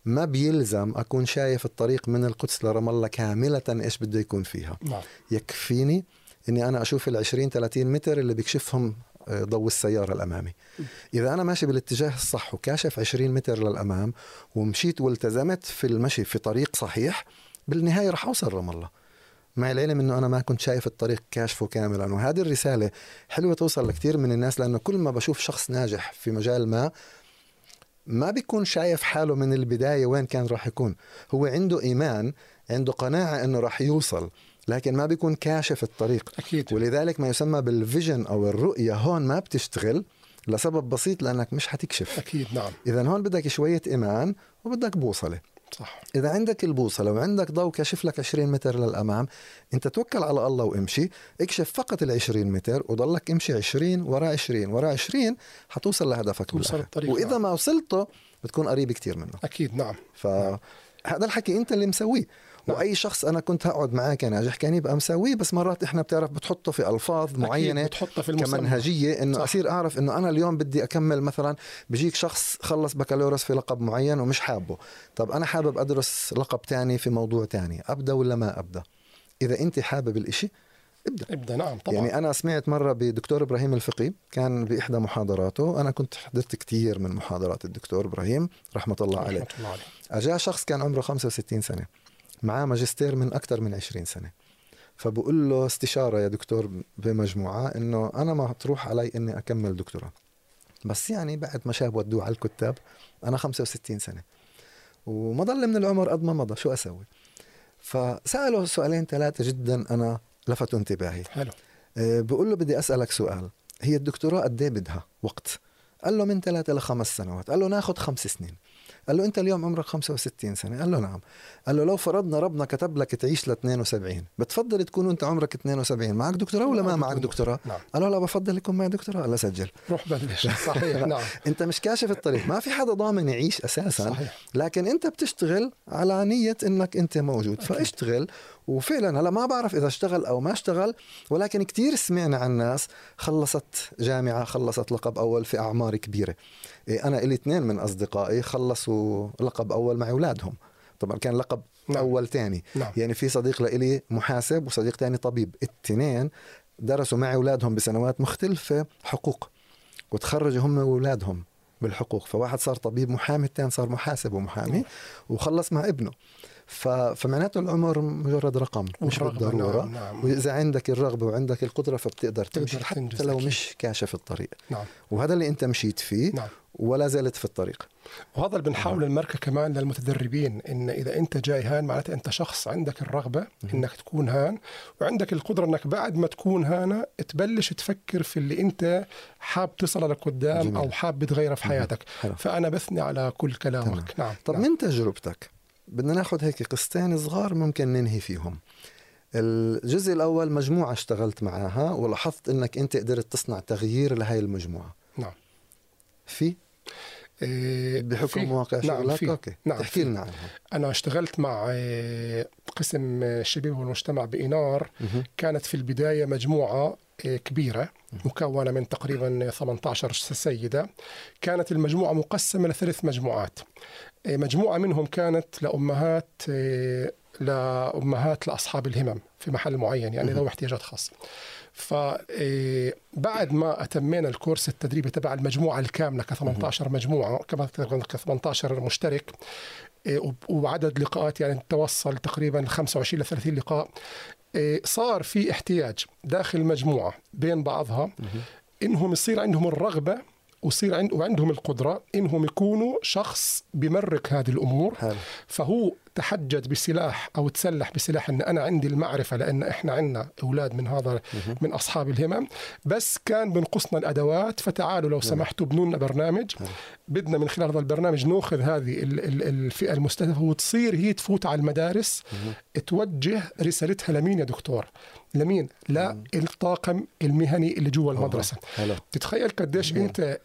ما بيلزم أكون شايف الطريق من القدس لرام الله كاملة إيش بده يكون فيها. نعم. يكفيني إني أنا أشوف ال 20 30 متر اللي بيكشفهم آه، ضوء السيارة الأمامي. إذا أنا ماشي بالاتجاه الصح وكاشف 20 متر للأمام ومشيت والتزمت في المشي في طريق صحيح بالنهاية رح أوصل رام الله. مع العلم انه أنا ما كنت شايف الطريق كاشفه كاملا. وهذه الرسالة حلوة توصل لكثير من الناس لأنه كل ما بشوف شخص ناجح في مجال ما ما بيكون شايف حاله من البداية وين كان راح يكون. هو عنده إيمان عنده قناعة إنه راح يوصل لكن ما بيكون كاشف الطريق. أكيد. ولذلك ما يسمى بالفيجن أو الرؤية هون ما بتشتغل لسبب بسيط لأنك مش حتكشف. أكيد نعم. إذا هون بدك شوية إيمان وبدك بوصلة. صح. إذا عندك البوصلة وعندك ضوء كشف لك 20 متر للأمام. أنت توكل على الله وامشي. اكشف فقط ال 20 متر وضلك امشي 20 ورا 20 ورا 20 حتوصل لهدفك توصل الطريق وإذا نعم. ما وصلته بتكون قريب كتير منه أكيد نعم. فهذا الحكي أنت اللي مسويه. نعم. وأي شخص أنا كنت هقعد معاه كناجح كان يبقى مساويه بس مرات إحنا بتعرف بتحطه في ألفاظ معينة بتحطه في المصنع. كمنهجية إنه. أصير أعرف إنه أنا اليوم بدي أكمل مثلا بيجيك شخص خلص بكالوريوس في لقب معين ومش حابه. طب أنا حابب أدرس لقب تاني في موضوع تاني أبدأ ولا ما أبدأ؟ إذا أنت حابب الإشي ابدأ. ابدأ نعم طبعا. يعني أنا سمعت مرة بدكتور إبراهيم الفقي كان بإحدى محاضراته أنا كنت حضرت كثير من محاضرات الدكتور إبراهيم رحمة الله عليه. رحمة الله عليه. اجا شخص كان عمره 65 سنة. معاه ماجستير من أكثر من 20 سنة. فبقول له استشارة يا دكتور بمجموعة إنه أنا ما تروح علي إني أكمل دكتوراه. بس يعني بعد ما شاب ودوه على الكتاب أنا 65 سنة. وما ضل من العمر قد ما مضى شو أسوي؟ فسأله سؤالين ثلاثة جدا أنا لفتوا انتباهي. حلو. أه بقول له بدي أسألك سؤال. هي الدكتوراه قد إيه بدها؟ وقت. قال له من ثلاثة لخمس سنوات. قال له ناخذ خمس سنين. قال له أنت اليوم عمرك 65 سنة. قال له نعم. قال له لو فرضنا ربنا كتب لك تعيش ل 72 بتفضل تكون أنت عمرك 72 معك دكتوراه ولا ما معك دكتوراه؟ نعم. قال له لا بفضل يكون معي دكتوراه. قال له سجل. روح بلش. [LAUGHS] صحيح نعم. أنت مش كاشف الطريق. ما في حدا ضامن يعيش أساسا صحيح. لكن أنت بتشتغل على نية إنك أنت موجود. أكيد. فاشتغل وفعلا هلا ما بعرف إذا اشتغل أو ما اشتغل ولكن كثير سمعنا عن ناس خلصت جامعة خلصت لقب أول في أعمار كبيرة إيه، أنا لي اثنين من أصدقائي خلصوا لقب أول مع أولادهم طبعا كان لقب نعم. أول ثاني نعم. يعني في صديق لإلي محاسب وصديق ثاني طبيب الاثنين درسوا مع أولادهم بسنوات مختلفة حقوق وتخرجوا هم واولادهم بالحقوق فواحد صار طبيب محامي الثاني صار محاسب ومحامي نعم. وخلص مع ابنه فمعناته العمر مجرد رقم مش بالضرورة نعم نعم. وإذا عندك الرغبة وعندك القدرة فبتقدر تمشي حتى تنجز لو مش كاشف الطريق نعم. وهذا اللي أنت مشيت فيه نعم. ولا زالت في الطريق وهذا اللي بنحاول نعم. نمركه كمان للمتدربين إن إذا أنت جاي هان معناته أنت شخص عندك الرغبة إنك تكون هان وعندك القدرة إنك بعد ما تكون هان تبلش تفكر في اللي أنت حاب تصل لقدام أو حاب تغيره في حياتك حلو. فأنا بثني على كل كلامك تمام. نعم طب نعم. من تجربتك بدنا ناخذ هيك قصتين صغار ممكن ننهي فيهم. الجزء الأول مجموعة اشتغلت معاها ولاحظت إنك أنت قدرت تصنع تغيير لهي المجموعة. نعم. في؟ إيه بحكم واقع نعم شغلك؟ في. أوكي. نعم تحكي لنا عنها. أنا اشتغلت مع إيه، قسم الشباب والمجتمع بإنار. كانت في البداية مجموعة إيه، كبيرة مكونة من تقريبا 18 سيدة. كانت المجموعة مقسمة لثلاث مجموعات. مجموعة منهم كانت لأمهات لأمهات لأصحاب الهمم في محل معين يعني ذوي احتياجات خاصة. فبعد ما أتمينا الكورس التدريبي تبع المجموعة الكاملة ك 18 مجموعة ك 18 مشترك وعدد لقاءات يعني توصل تقريبا 25 ل 30 لقاء صار في احتياج داخل المجموعة بين بعضها إنهم يصير عندهم الرغبة ويصير عند وعندهم القدرة إنهم يكونوا شخص بمرك هذه الأمور. حل. فهو تحجج بسلاح أو تسلح بسلاح إن أنا عندي المعرفة لأن إحنا عندنا أولاد من هذا من أصحاب الهمم. بس كان بنقصنا الأدوات. فتعالوا لو سمحتوا بنوا لنا برنامج بدنا من خلال هذا البرنامج نأخذ هذه الفئة المستهدفة. وتصير هي تفوت على المدارس. توجه رسالتها لمين يا دكتور؟ لمين؟ للطاقم المهني اللي جوا المدرسة حلو. تتخيل قديش مم. أنت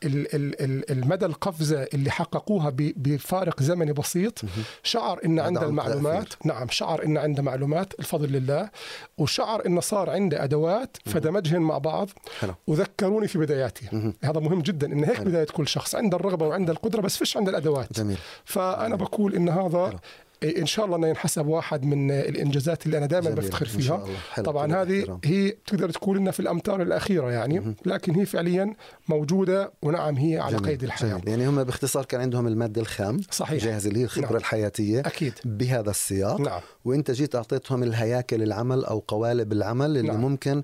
المدى القفزة اللي حققوها بفارق زمني بسيط شعر إن عنده المعلومات تأثير. نعم شعر إن عنده معلومات الفضل لله وشعر انه صار عنده أدوات فدمجهن مع بعض حلو. وذكروني في بداياتي مم. هذا مهم جدا إن هيك حلو. بداية كل شخص عنده الرغبة وعنده القدرة بس فيش عنده الأدوات جميل. فأنا بقول إن هذا حلو. إن شاء الله أنه ينحسب واحد من الإنجازات اللي أنا دائما بفتخر فيها. طبعا هذه هي تقدر تقول إنها في الامتار الأخيرة يعني لكن هي فعليا موجودة ونعم هي على جميل. قيد الحياة. جميل. يعني هم باختصار كان عندهم المادة الخام صحيح. جاهز اللي هي الخبرة نعم. الحياتية أكيد. بهذا السياق. نعم. وإنت جيت أعطيتهم الهياكل العمل أو قوالب العمل اللي نعم. ممكن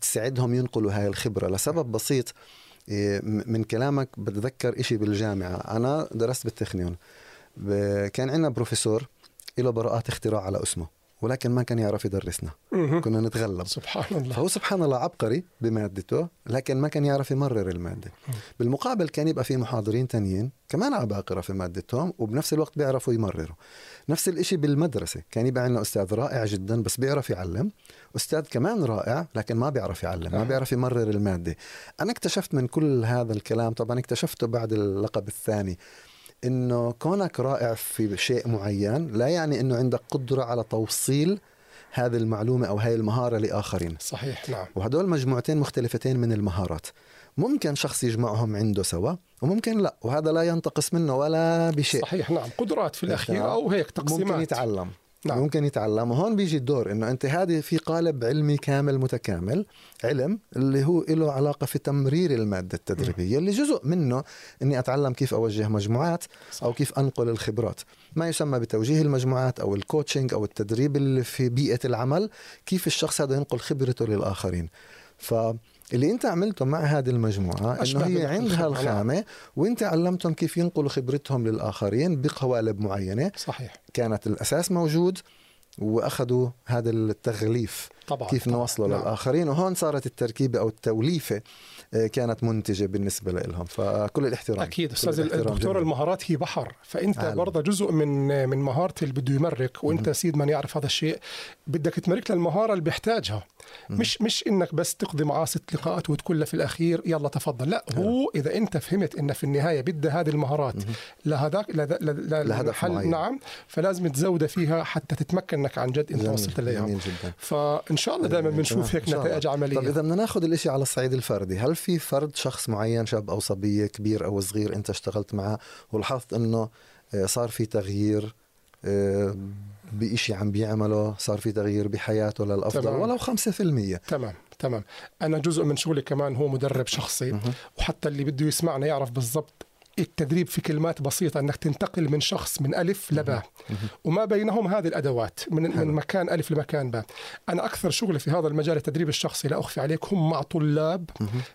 تساعدهم ينقلوا هاي الخبرة. لسبب بسيط إيه، من كلامك بتذكر إشي بالجامعة. أنا درست بالتخنيون كان عندنا بروفيسور له براءات اختراع على اسمه ولكن ما كان يعرف يدرسنا. كنا نتغلب. سبحان الله. فهو سبحان الله عبقري بمادته لكن ما كان يعرف يمرر المادة. بالمقابل كان يبقى في محاضرين تانيين كمان عباقرة في مادتهم وبنفس الوقت بيعرفوا يمرروا. نفس الإشي بالمدرسة كان يبقى عندنا أستاذ رائع جدا بس بيعرف يعلم. أستاذ كمان رائع لكن ما بيعرف يعلم ما بيعرف يمرر المادة. أنا اكتشفت من كل هذا الكلام طبعا اكتشفته بعد اللقب الثاني إنه كونك رائع في شيء معين لا يعني إنه عندك قدرة على توصيل هذه المعلومة أو هاي المهارة لآخرين. صحيح نعم. وهدول مجموعتين مختلفتين من المهارات. ممكن شخص يجمعهم عنده سوا وممكن لا وهذا لا ينتقص منه ولا بشيء. صحيح نعم. قدرات في الأخير أو هيك تقسيمات. ممكن يتعلم. نعم. ممكن يتعلم وهون بيجي الدور إنه أنت هذه في قالب علمي كامل متكامل علم اللي هو له علاقة في تمرير المادة التدريبية م. اللي جزء منه إني أتعلم كيف أوجه مجموعات صح. أو كيف أنقل الخبرات ما يسمى بتوجيه المجموعات أو الكوتشنج أو التدريب اللي في بيئة العمل كيف الشخص هذا ينقل خبرته للآخرين ف اللي انت عملته مع هذه المجموعة إنه هي عندها الخامة وانت علمتهم كيف ينقلوا خبرتهم للآخرين بقوالب معينة. صحيح. كانت الأساس موجود وأخذوا هذا التغليف طبعا كيف نوصله نعم. للآخرين. وهون صارت التركيبة أو التوليفة آه، كانت منتجة بالنسبة لهم فكل الاحترام. أكيد. أستاذ الدكتور المهارات هي بحر فأنت برضه جزء من من مهاره اللي بده يمرك وأنت سيد من يعرف هذا الشيء. بدك تمرك للمهارة اللي بيحتاجها. مش مش إنك بس تقضي معاه ست لقاءات وتقول له في الأخير يلا تفضل. لا هو إذا أنت فهمت انه في النهاية بدها هذه المهارات لهذاك لهدف معين. نعم فلازم تزودها فيها حتى تتمكن انك عن جد إنت وصلت لها فإن شاء الله دائما بنشوف هيك نتائج عملية. طيب إذا بدنا ناخذ الشيء على الصعيد الفردي هل في فرد شخص معين شاب أو صبية كبير أو صغير أنت اشتغلت معه ولاحظت إنه آه، صار في تغيير بإشي عم بيعمله صار في تغيير بحياته للأفضل تمام. ولو 5% تمام تمام. أنا جزء من شغلي كمان هو مدرب شخصي وحتى اللي بده يسمعنا يعرف بالضبط التدريب في كلمات بسيطة أنك تنتقل من شخص من ألف لباء وما بينهم هذه الأدوات من, من مكان ألف لمكان باء أنا أكثر شغلي في هذا المجال التدريب الشخصي لا أخفي عليك هم مع طلاب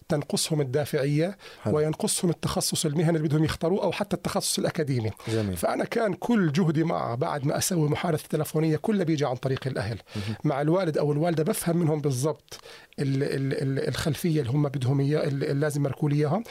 تنقصهم الدافعية وينقصهم التخصص المهني اللي بدهم يختاروه أو حتى التخصص الأكاديمي. جميل. فأنا كان كل جهدي معه بعد ما أسوي محادثة تلفونية كله بيجي عن طريق الأهل. مع الوالد أو الوالدة بفهم منهم بالضبط الخلفية اللي هم بدهم إياه اللي لازم يمركوا لي إياها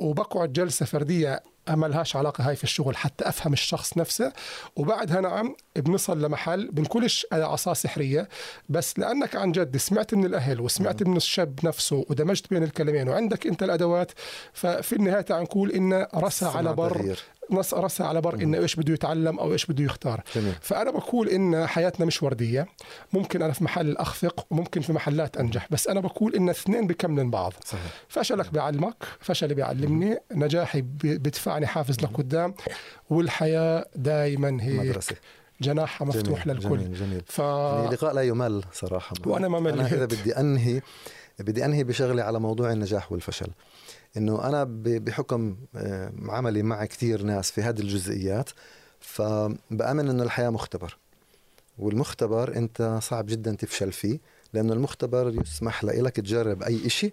وبقعد جلسة فردية ما لهاش علاقة هاي في الشغل حتى أفهم الشخص نفسه. وبعدها نعم بنصل لمحل بنكونش عصا سحرية بس لأنك عن جد سمعت من الأهل وسمعت من الشاب نفسه ودمجت بين الكلمين وعندك أنت الأدوات ففي النهاية تعال نقول انه رسى على بر نص رسى على بر إنه إيش بده يتعلم أو إيش بده يختار. جميل. فأنا بقول إن حياتنا مش وردية ممكن أنا في محل أخفق وممكن في محلات أنجح بس أنا بقول إن اثنين بكملن بعض. صحيح. فشلك بيعلمك فشلي بيعلمني نجاحي بدفعني حافز لقدام والحياة دائما هيك. مدرسة. جناحها مفتوح جميل للكل. جميل. جميل ف... يعني لقاء لا يمل صراحة. وأنا ما مليت. أنا اذا بدي أنهي بدي أنهي بشغلي على موضوع النجاح والفشل. إنه أنا بحكم آه، عملي مع كثير ناس في هذه الجزئيات فبامن إنه الحياة مختبر. والمختبر أنت صعب جدا تفشل فيه لأنه المختبر يسمح لك تجرب أي شيء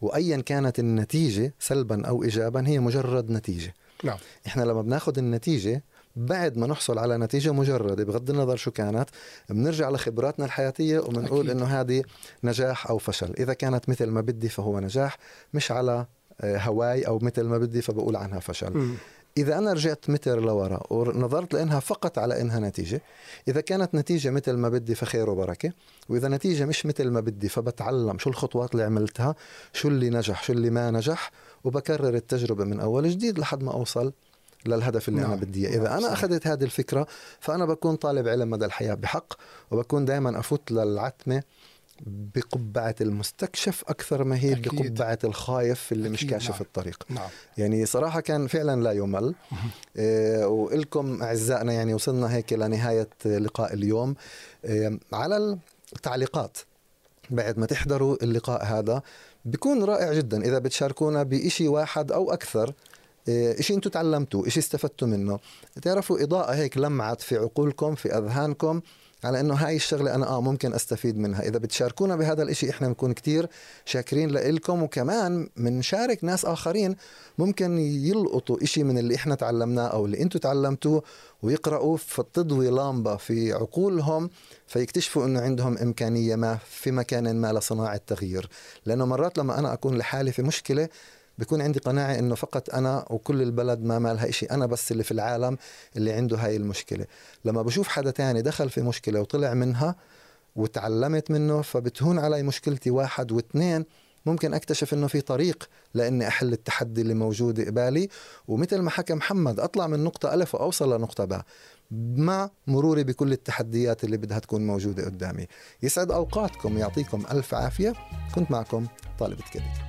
وايا كانت النتيجة سلبا أو ايجابا هي مجرد نتيجة. نعم. إحنا لما بناخذ النتيجة بعد ما نحصل على نتيجة مجردة بغض النظر شو كانت بنرجع لخبراتنا الحياتية وبنقول إنه هذه نجاح أو فشل. إذا كانت مثل ما بدي فهو نجاح مش على آه، هواي أو مثل ما بدي فبقول عنها فشل. م. إذا أنا رجعت متر لورا ونظرت لأنها فقط على إنها نتيجة إذا كانت نتيجة مثل ما بدي فخير وبركة وإذا نتيجة مش مثل ما بدي فبتعلم شو الخطوات اللي عملتها شو اللي نجح شو اللي ما نجح وبكرر التجربة من أول جديد لحد ما أوصل للهدف اللي نعم. أنا بدي إياه إذا أنا أخذت هذه الفكرة فأنا بكون طالب علم مدى الحياة بحق وبكون دائما أفوت للعتمة بقبعة المستكشف أكثر ما هي أكيد. بقبعة الخايف اللي مش كاشف نعم. الطريق نعم. يعني صراحة كان فعلا لا يمل إيه وإلكم أعزائنا يعني وصلنا هيك لنهاية لقاء اليوم إيه على التعليقات بعد ما تحضروا اللقاء هذا بيكون رائع جدا إذا بتشاركونا بإشي واحد أو أكثر إيه، إشي أنتم تعلمتوا إشي استفدتوا منه تعرفوا إضاءة هيك لمعت في عقولكم في أذهانكم على إنه هاي الشغلة أنا آه ممكن أستفيد منها. إذا بتشاركونا بهذا الإشي إحنا بنكون كتير شاكرين لكم وكمان بنشارك ناس آخرين ممكن يلقطوا إشي من اللي إحنا تعلمناه أو اللي أنتم تعلمتوه ويقرأوا فتضوي لامبة في عقولهم فيكتشفوا إنه عندهم إمكانية ما في مكان ما لصناعة تغيير. لأنه مرات لما أنا أكون لحالي في مشكلة بيكون عندي قناعة إنه فقط أنا وكل البلد ما مالها إشي أنا بس اللي في العالم اللي عنده هاي المشكلة. لما بشوف حدا تاني دخل في مشكلة وطلع منها وتعلمت منه فبتهون علي مشكلتي واحد واثنين. ممكن أكتشف إنه في طريق لإني أحل التحدي اللي موجود قبالي. ومثل ما حكى محمد أطلع من نقطة ألف وأوصل لنقطة باء. مع مروري بكل التحديات اللي بدها تكون موجودة قدامي. يسعد أوقاتكم يعطيكم ألف عافية. كنت معكم طالب كبير.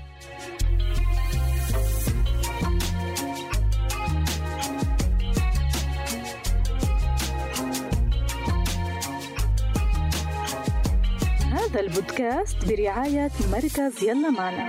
البودكاست برعاية مركز يلا معنا.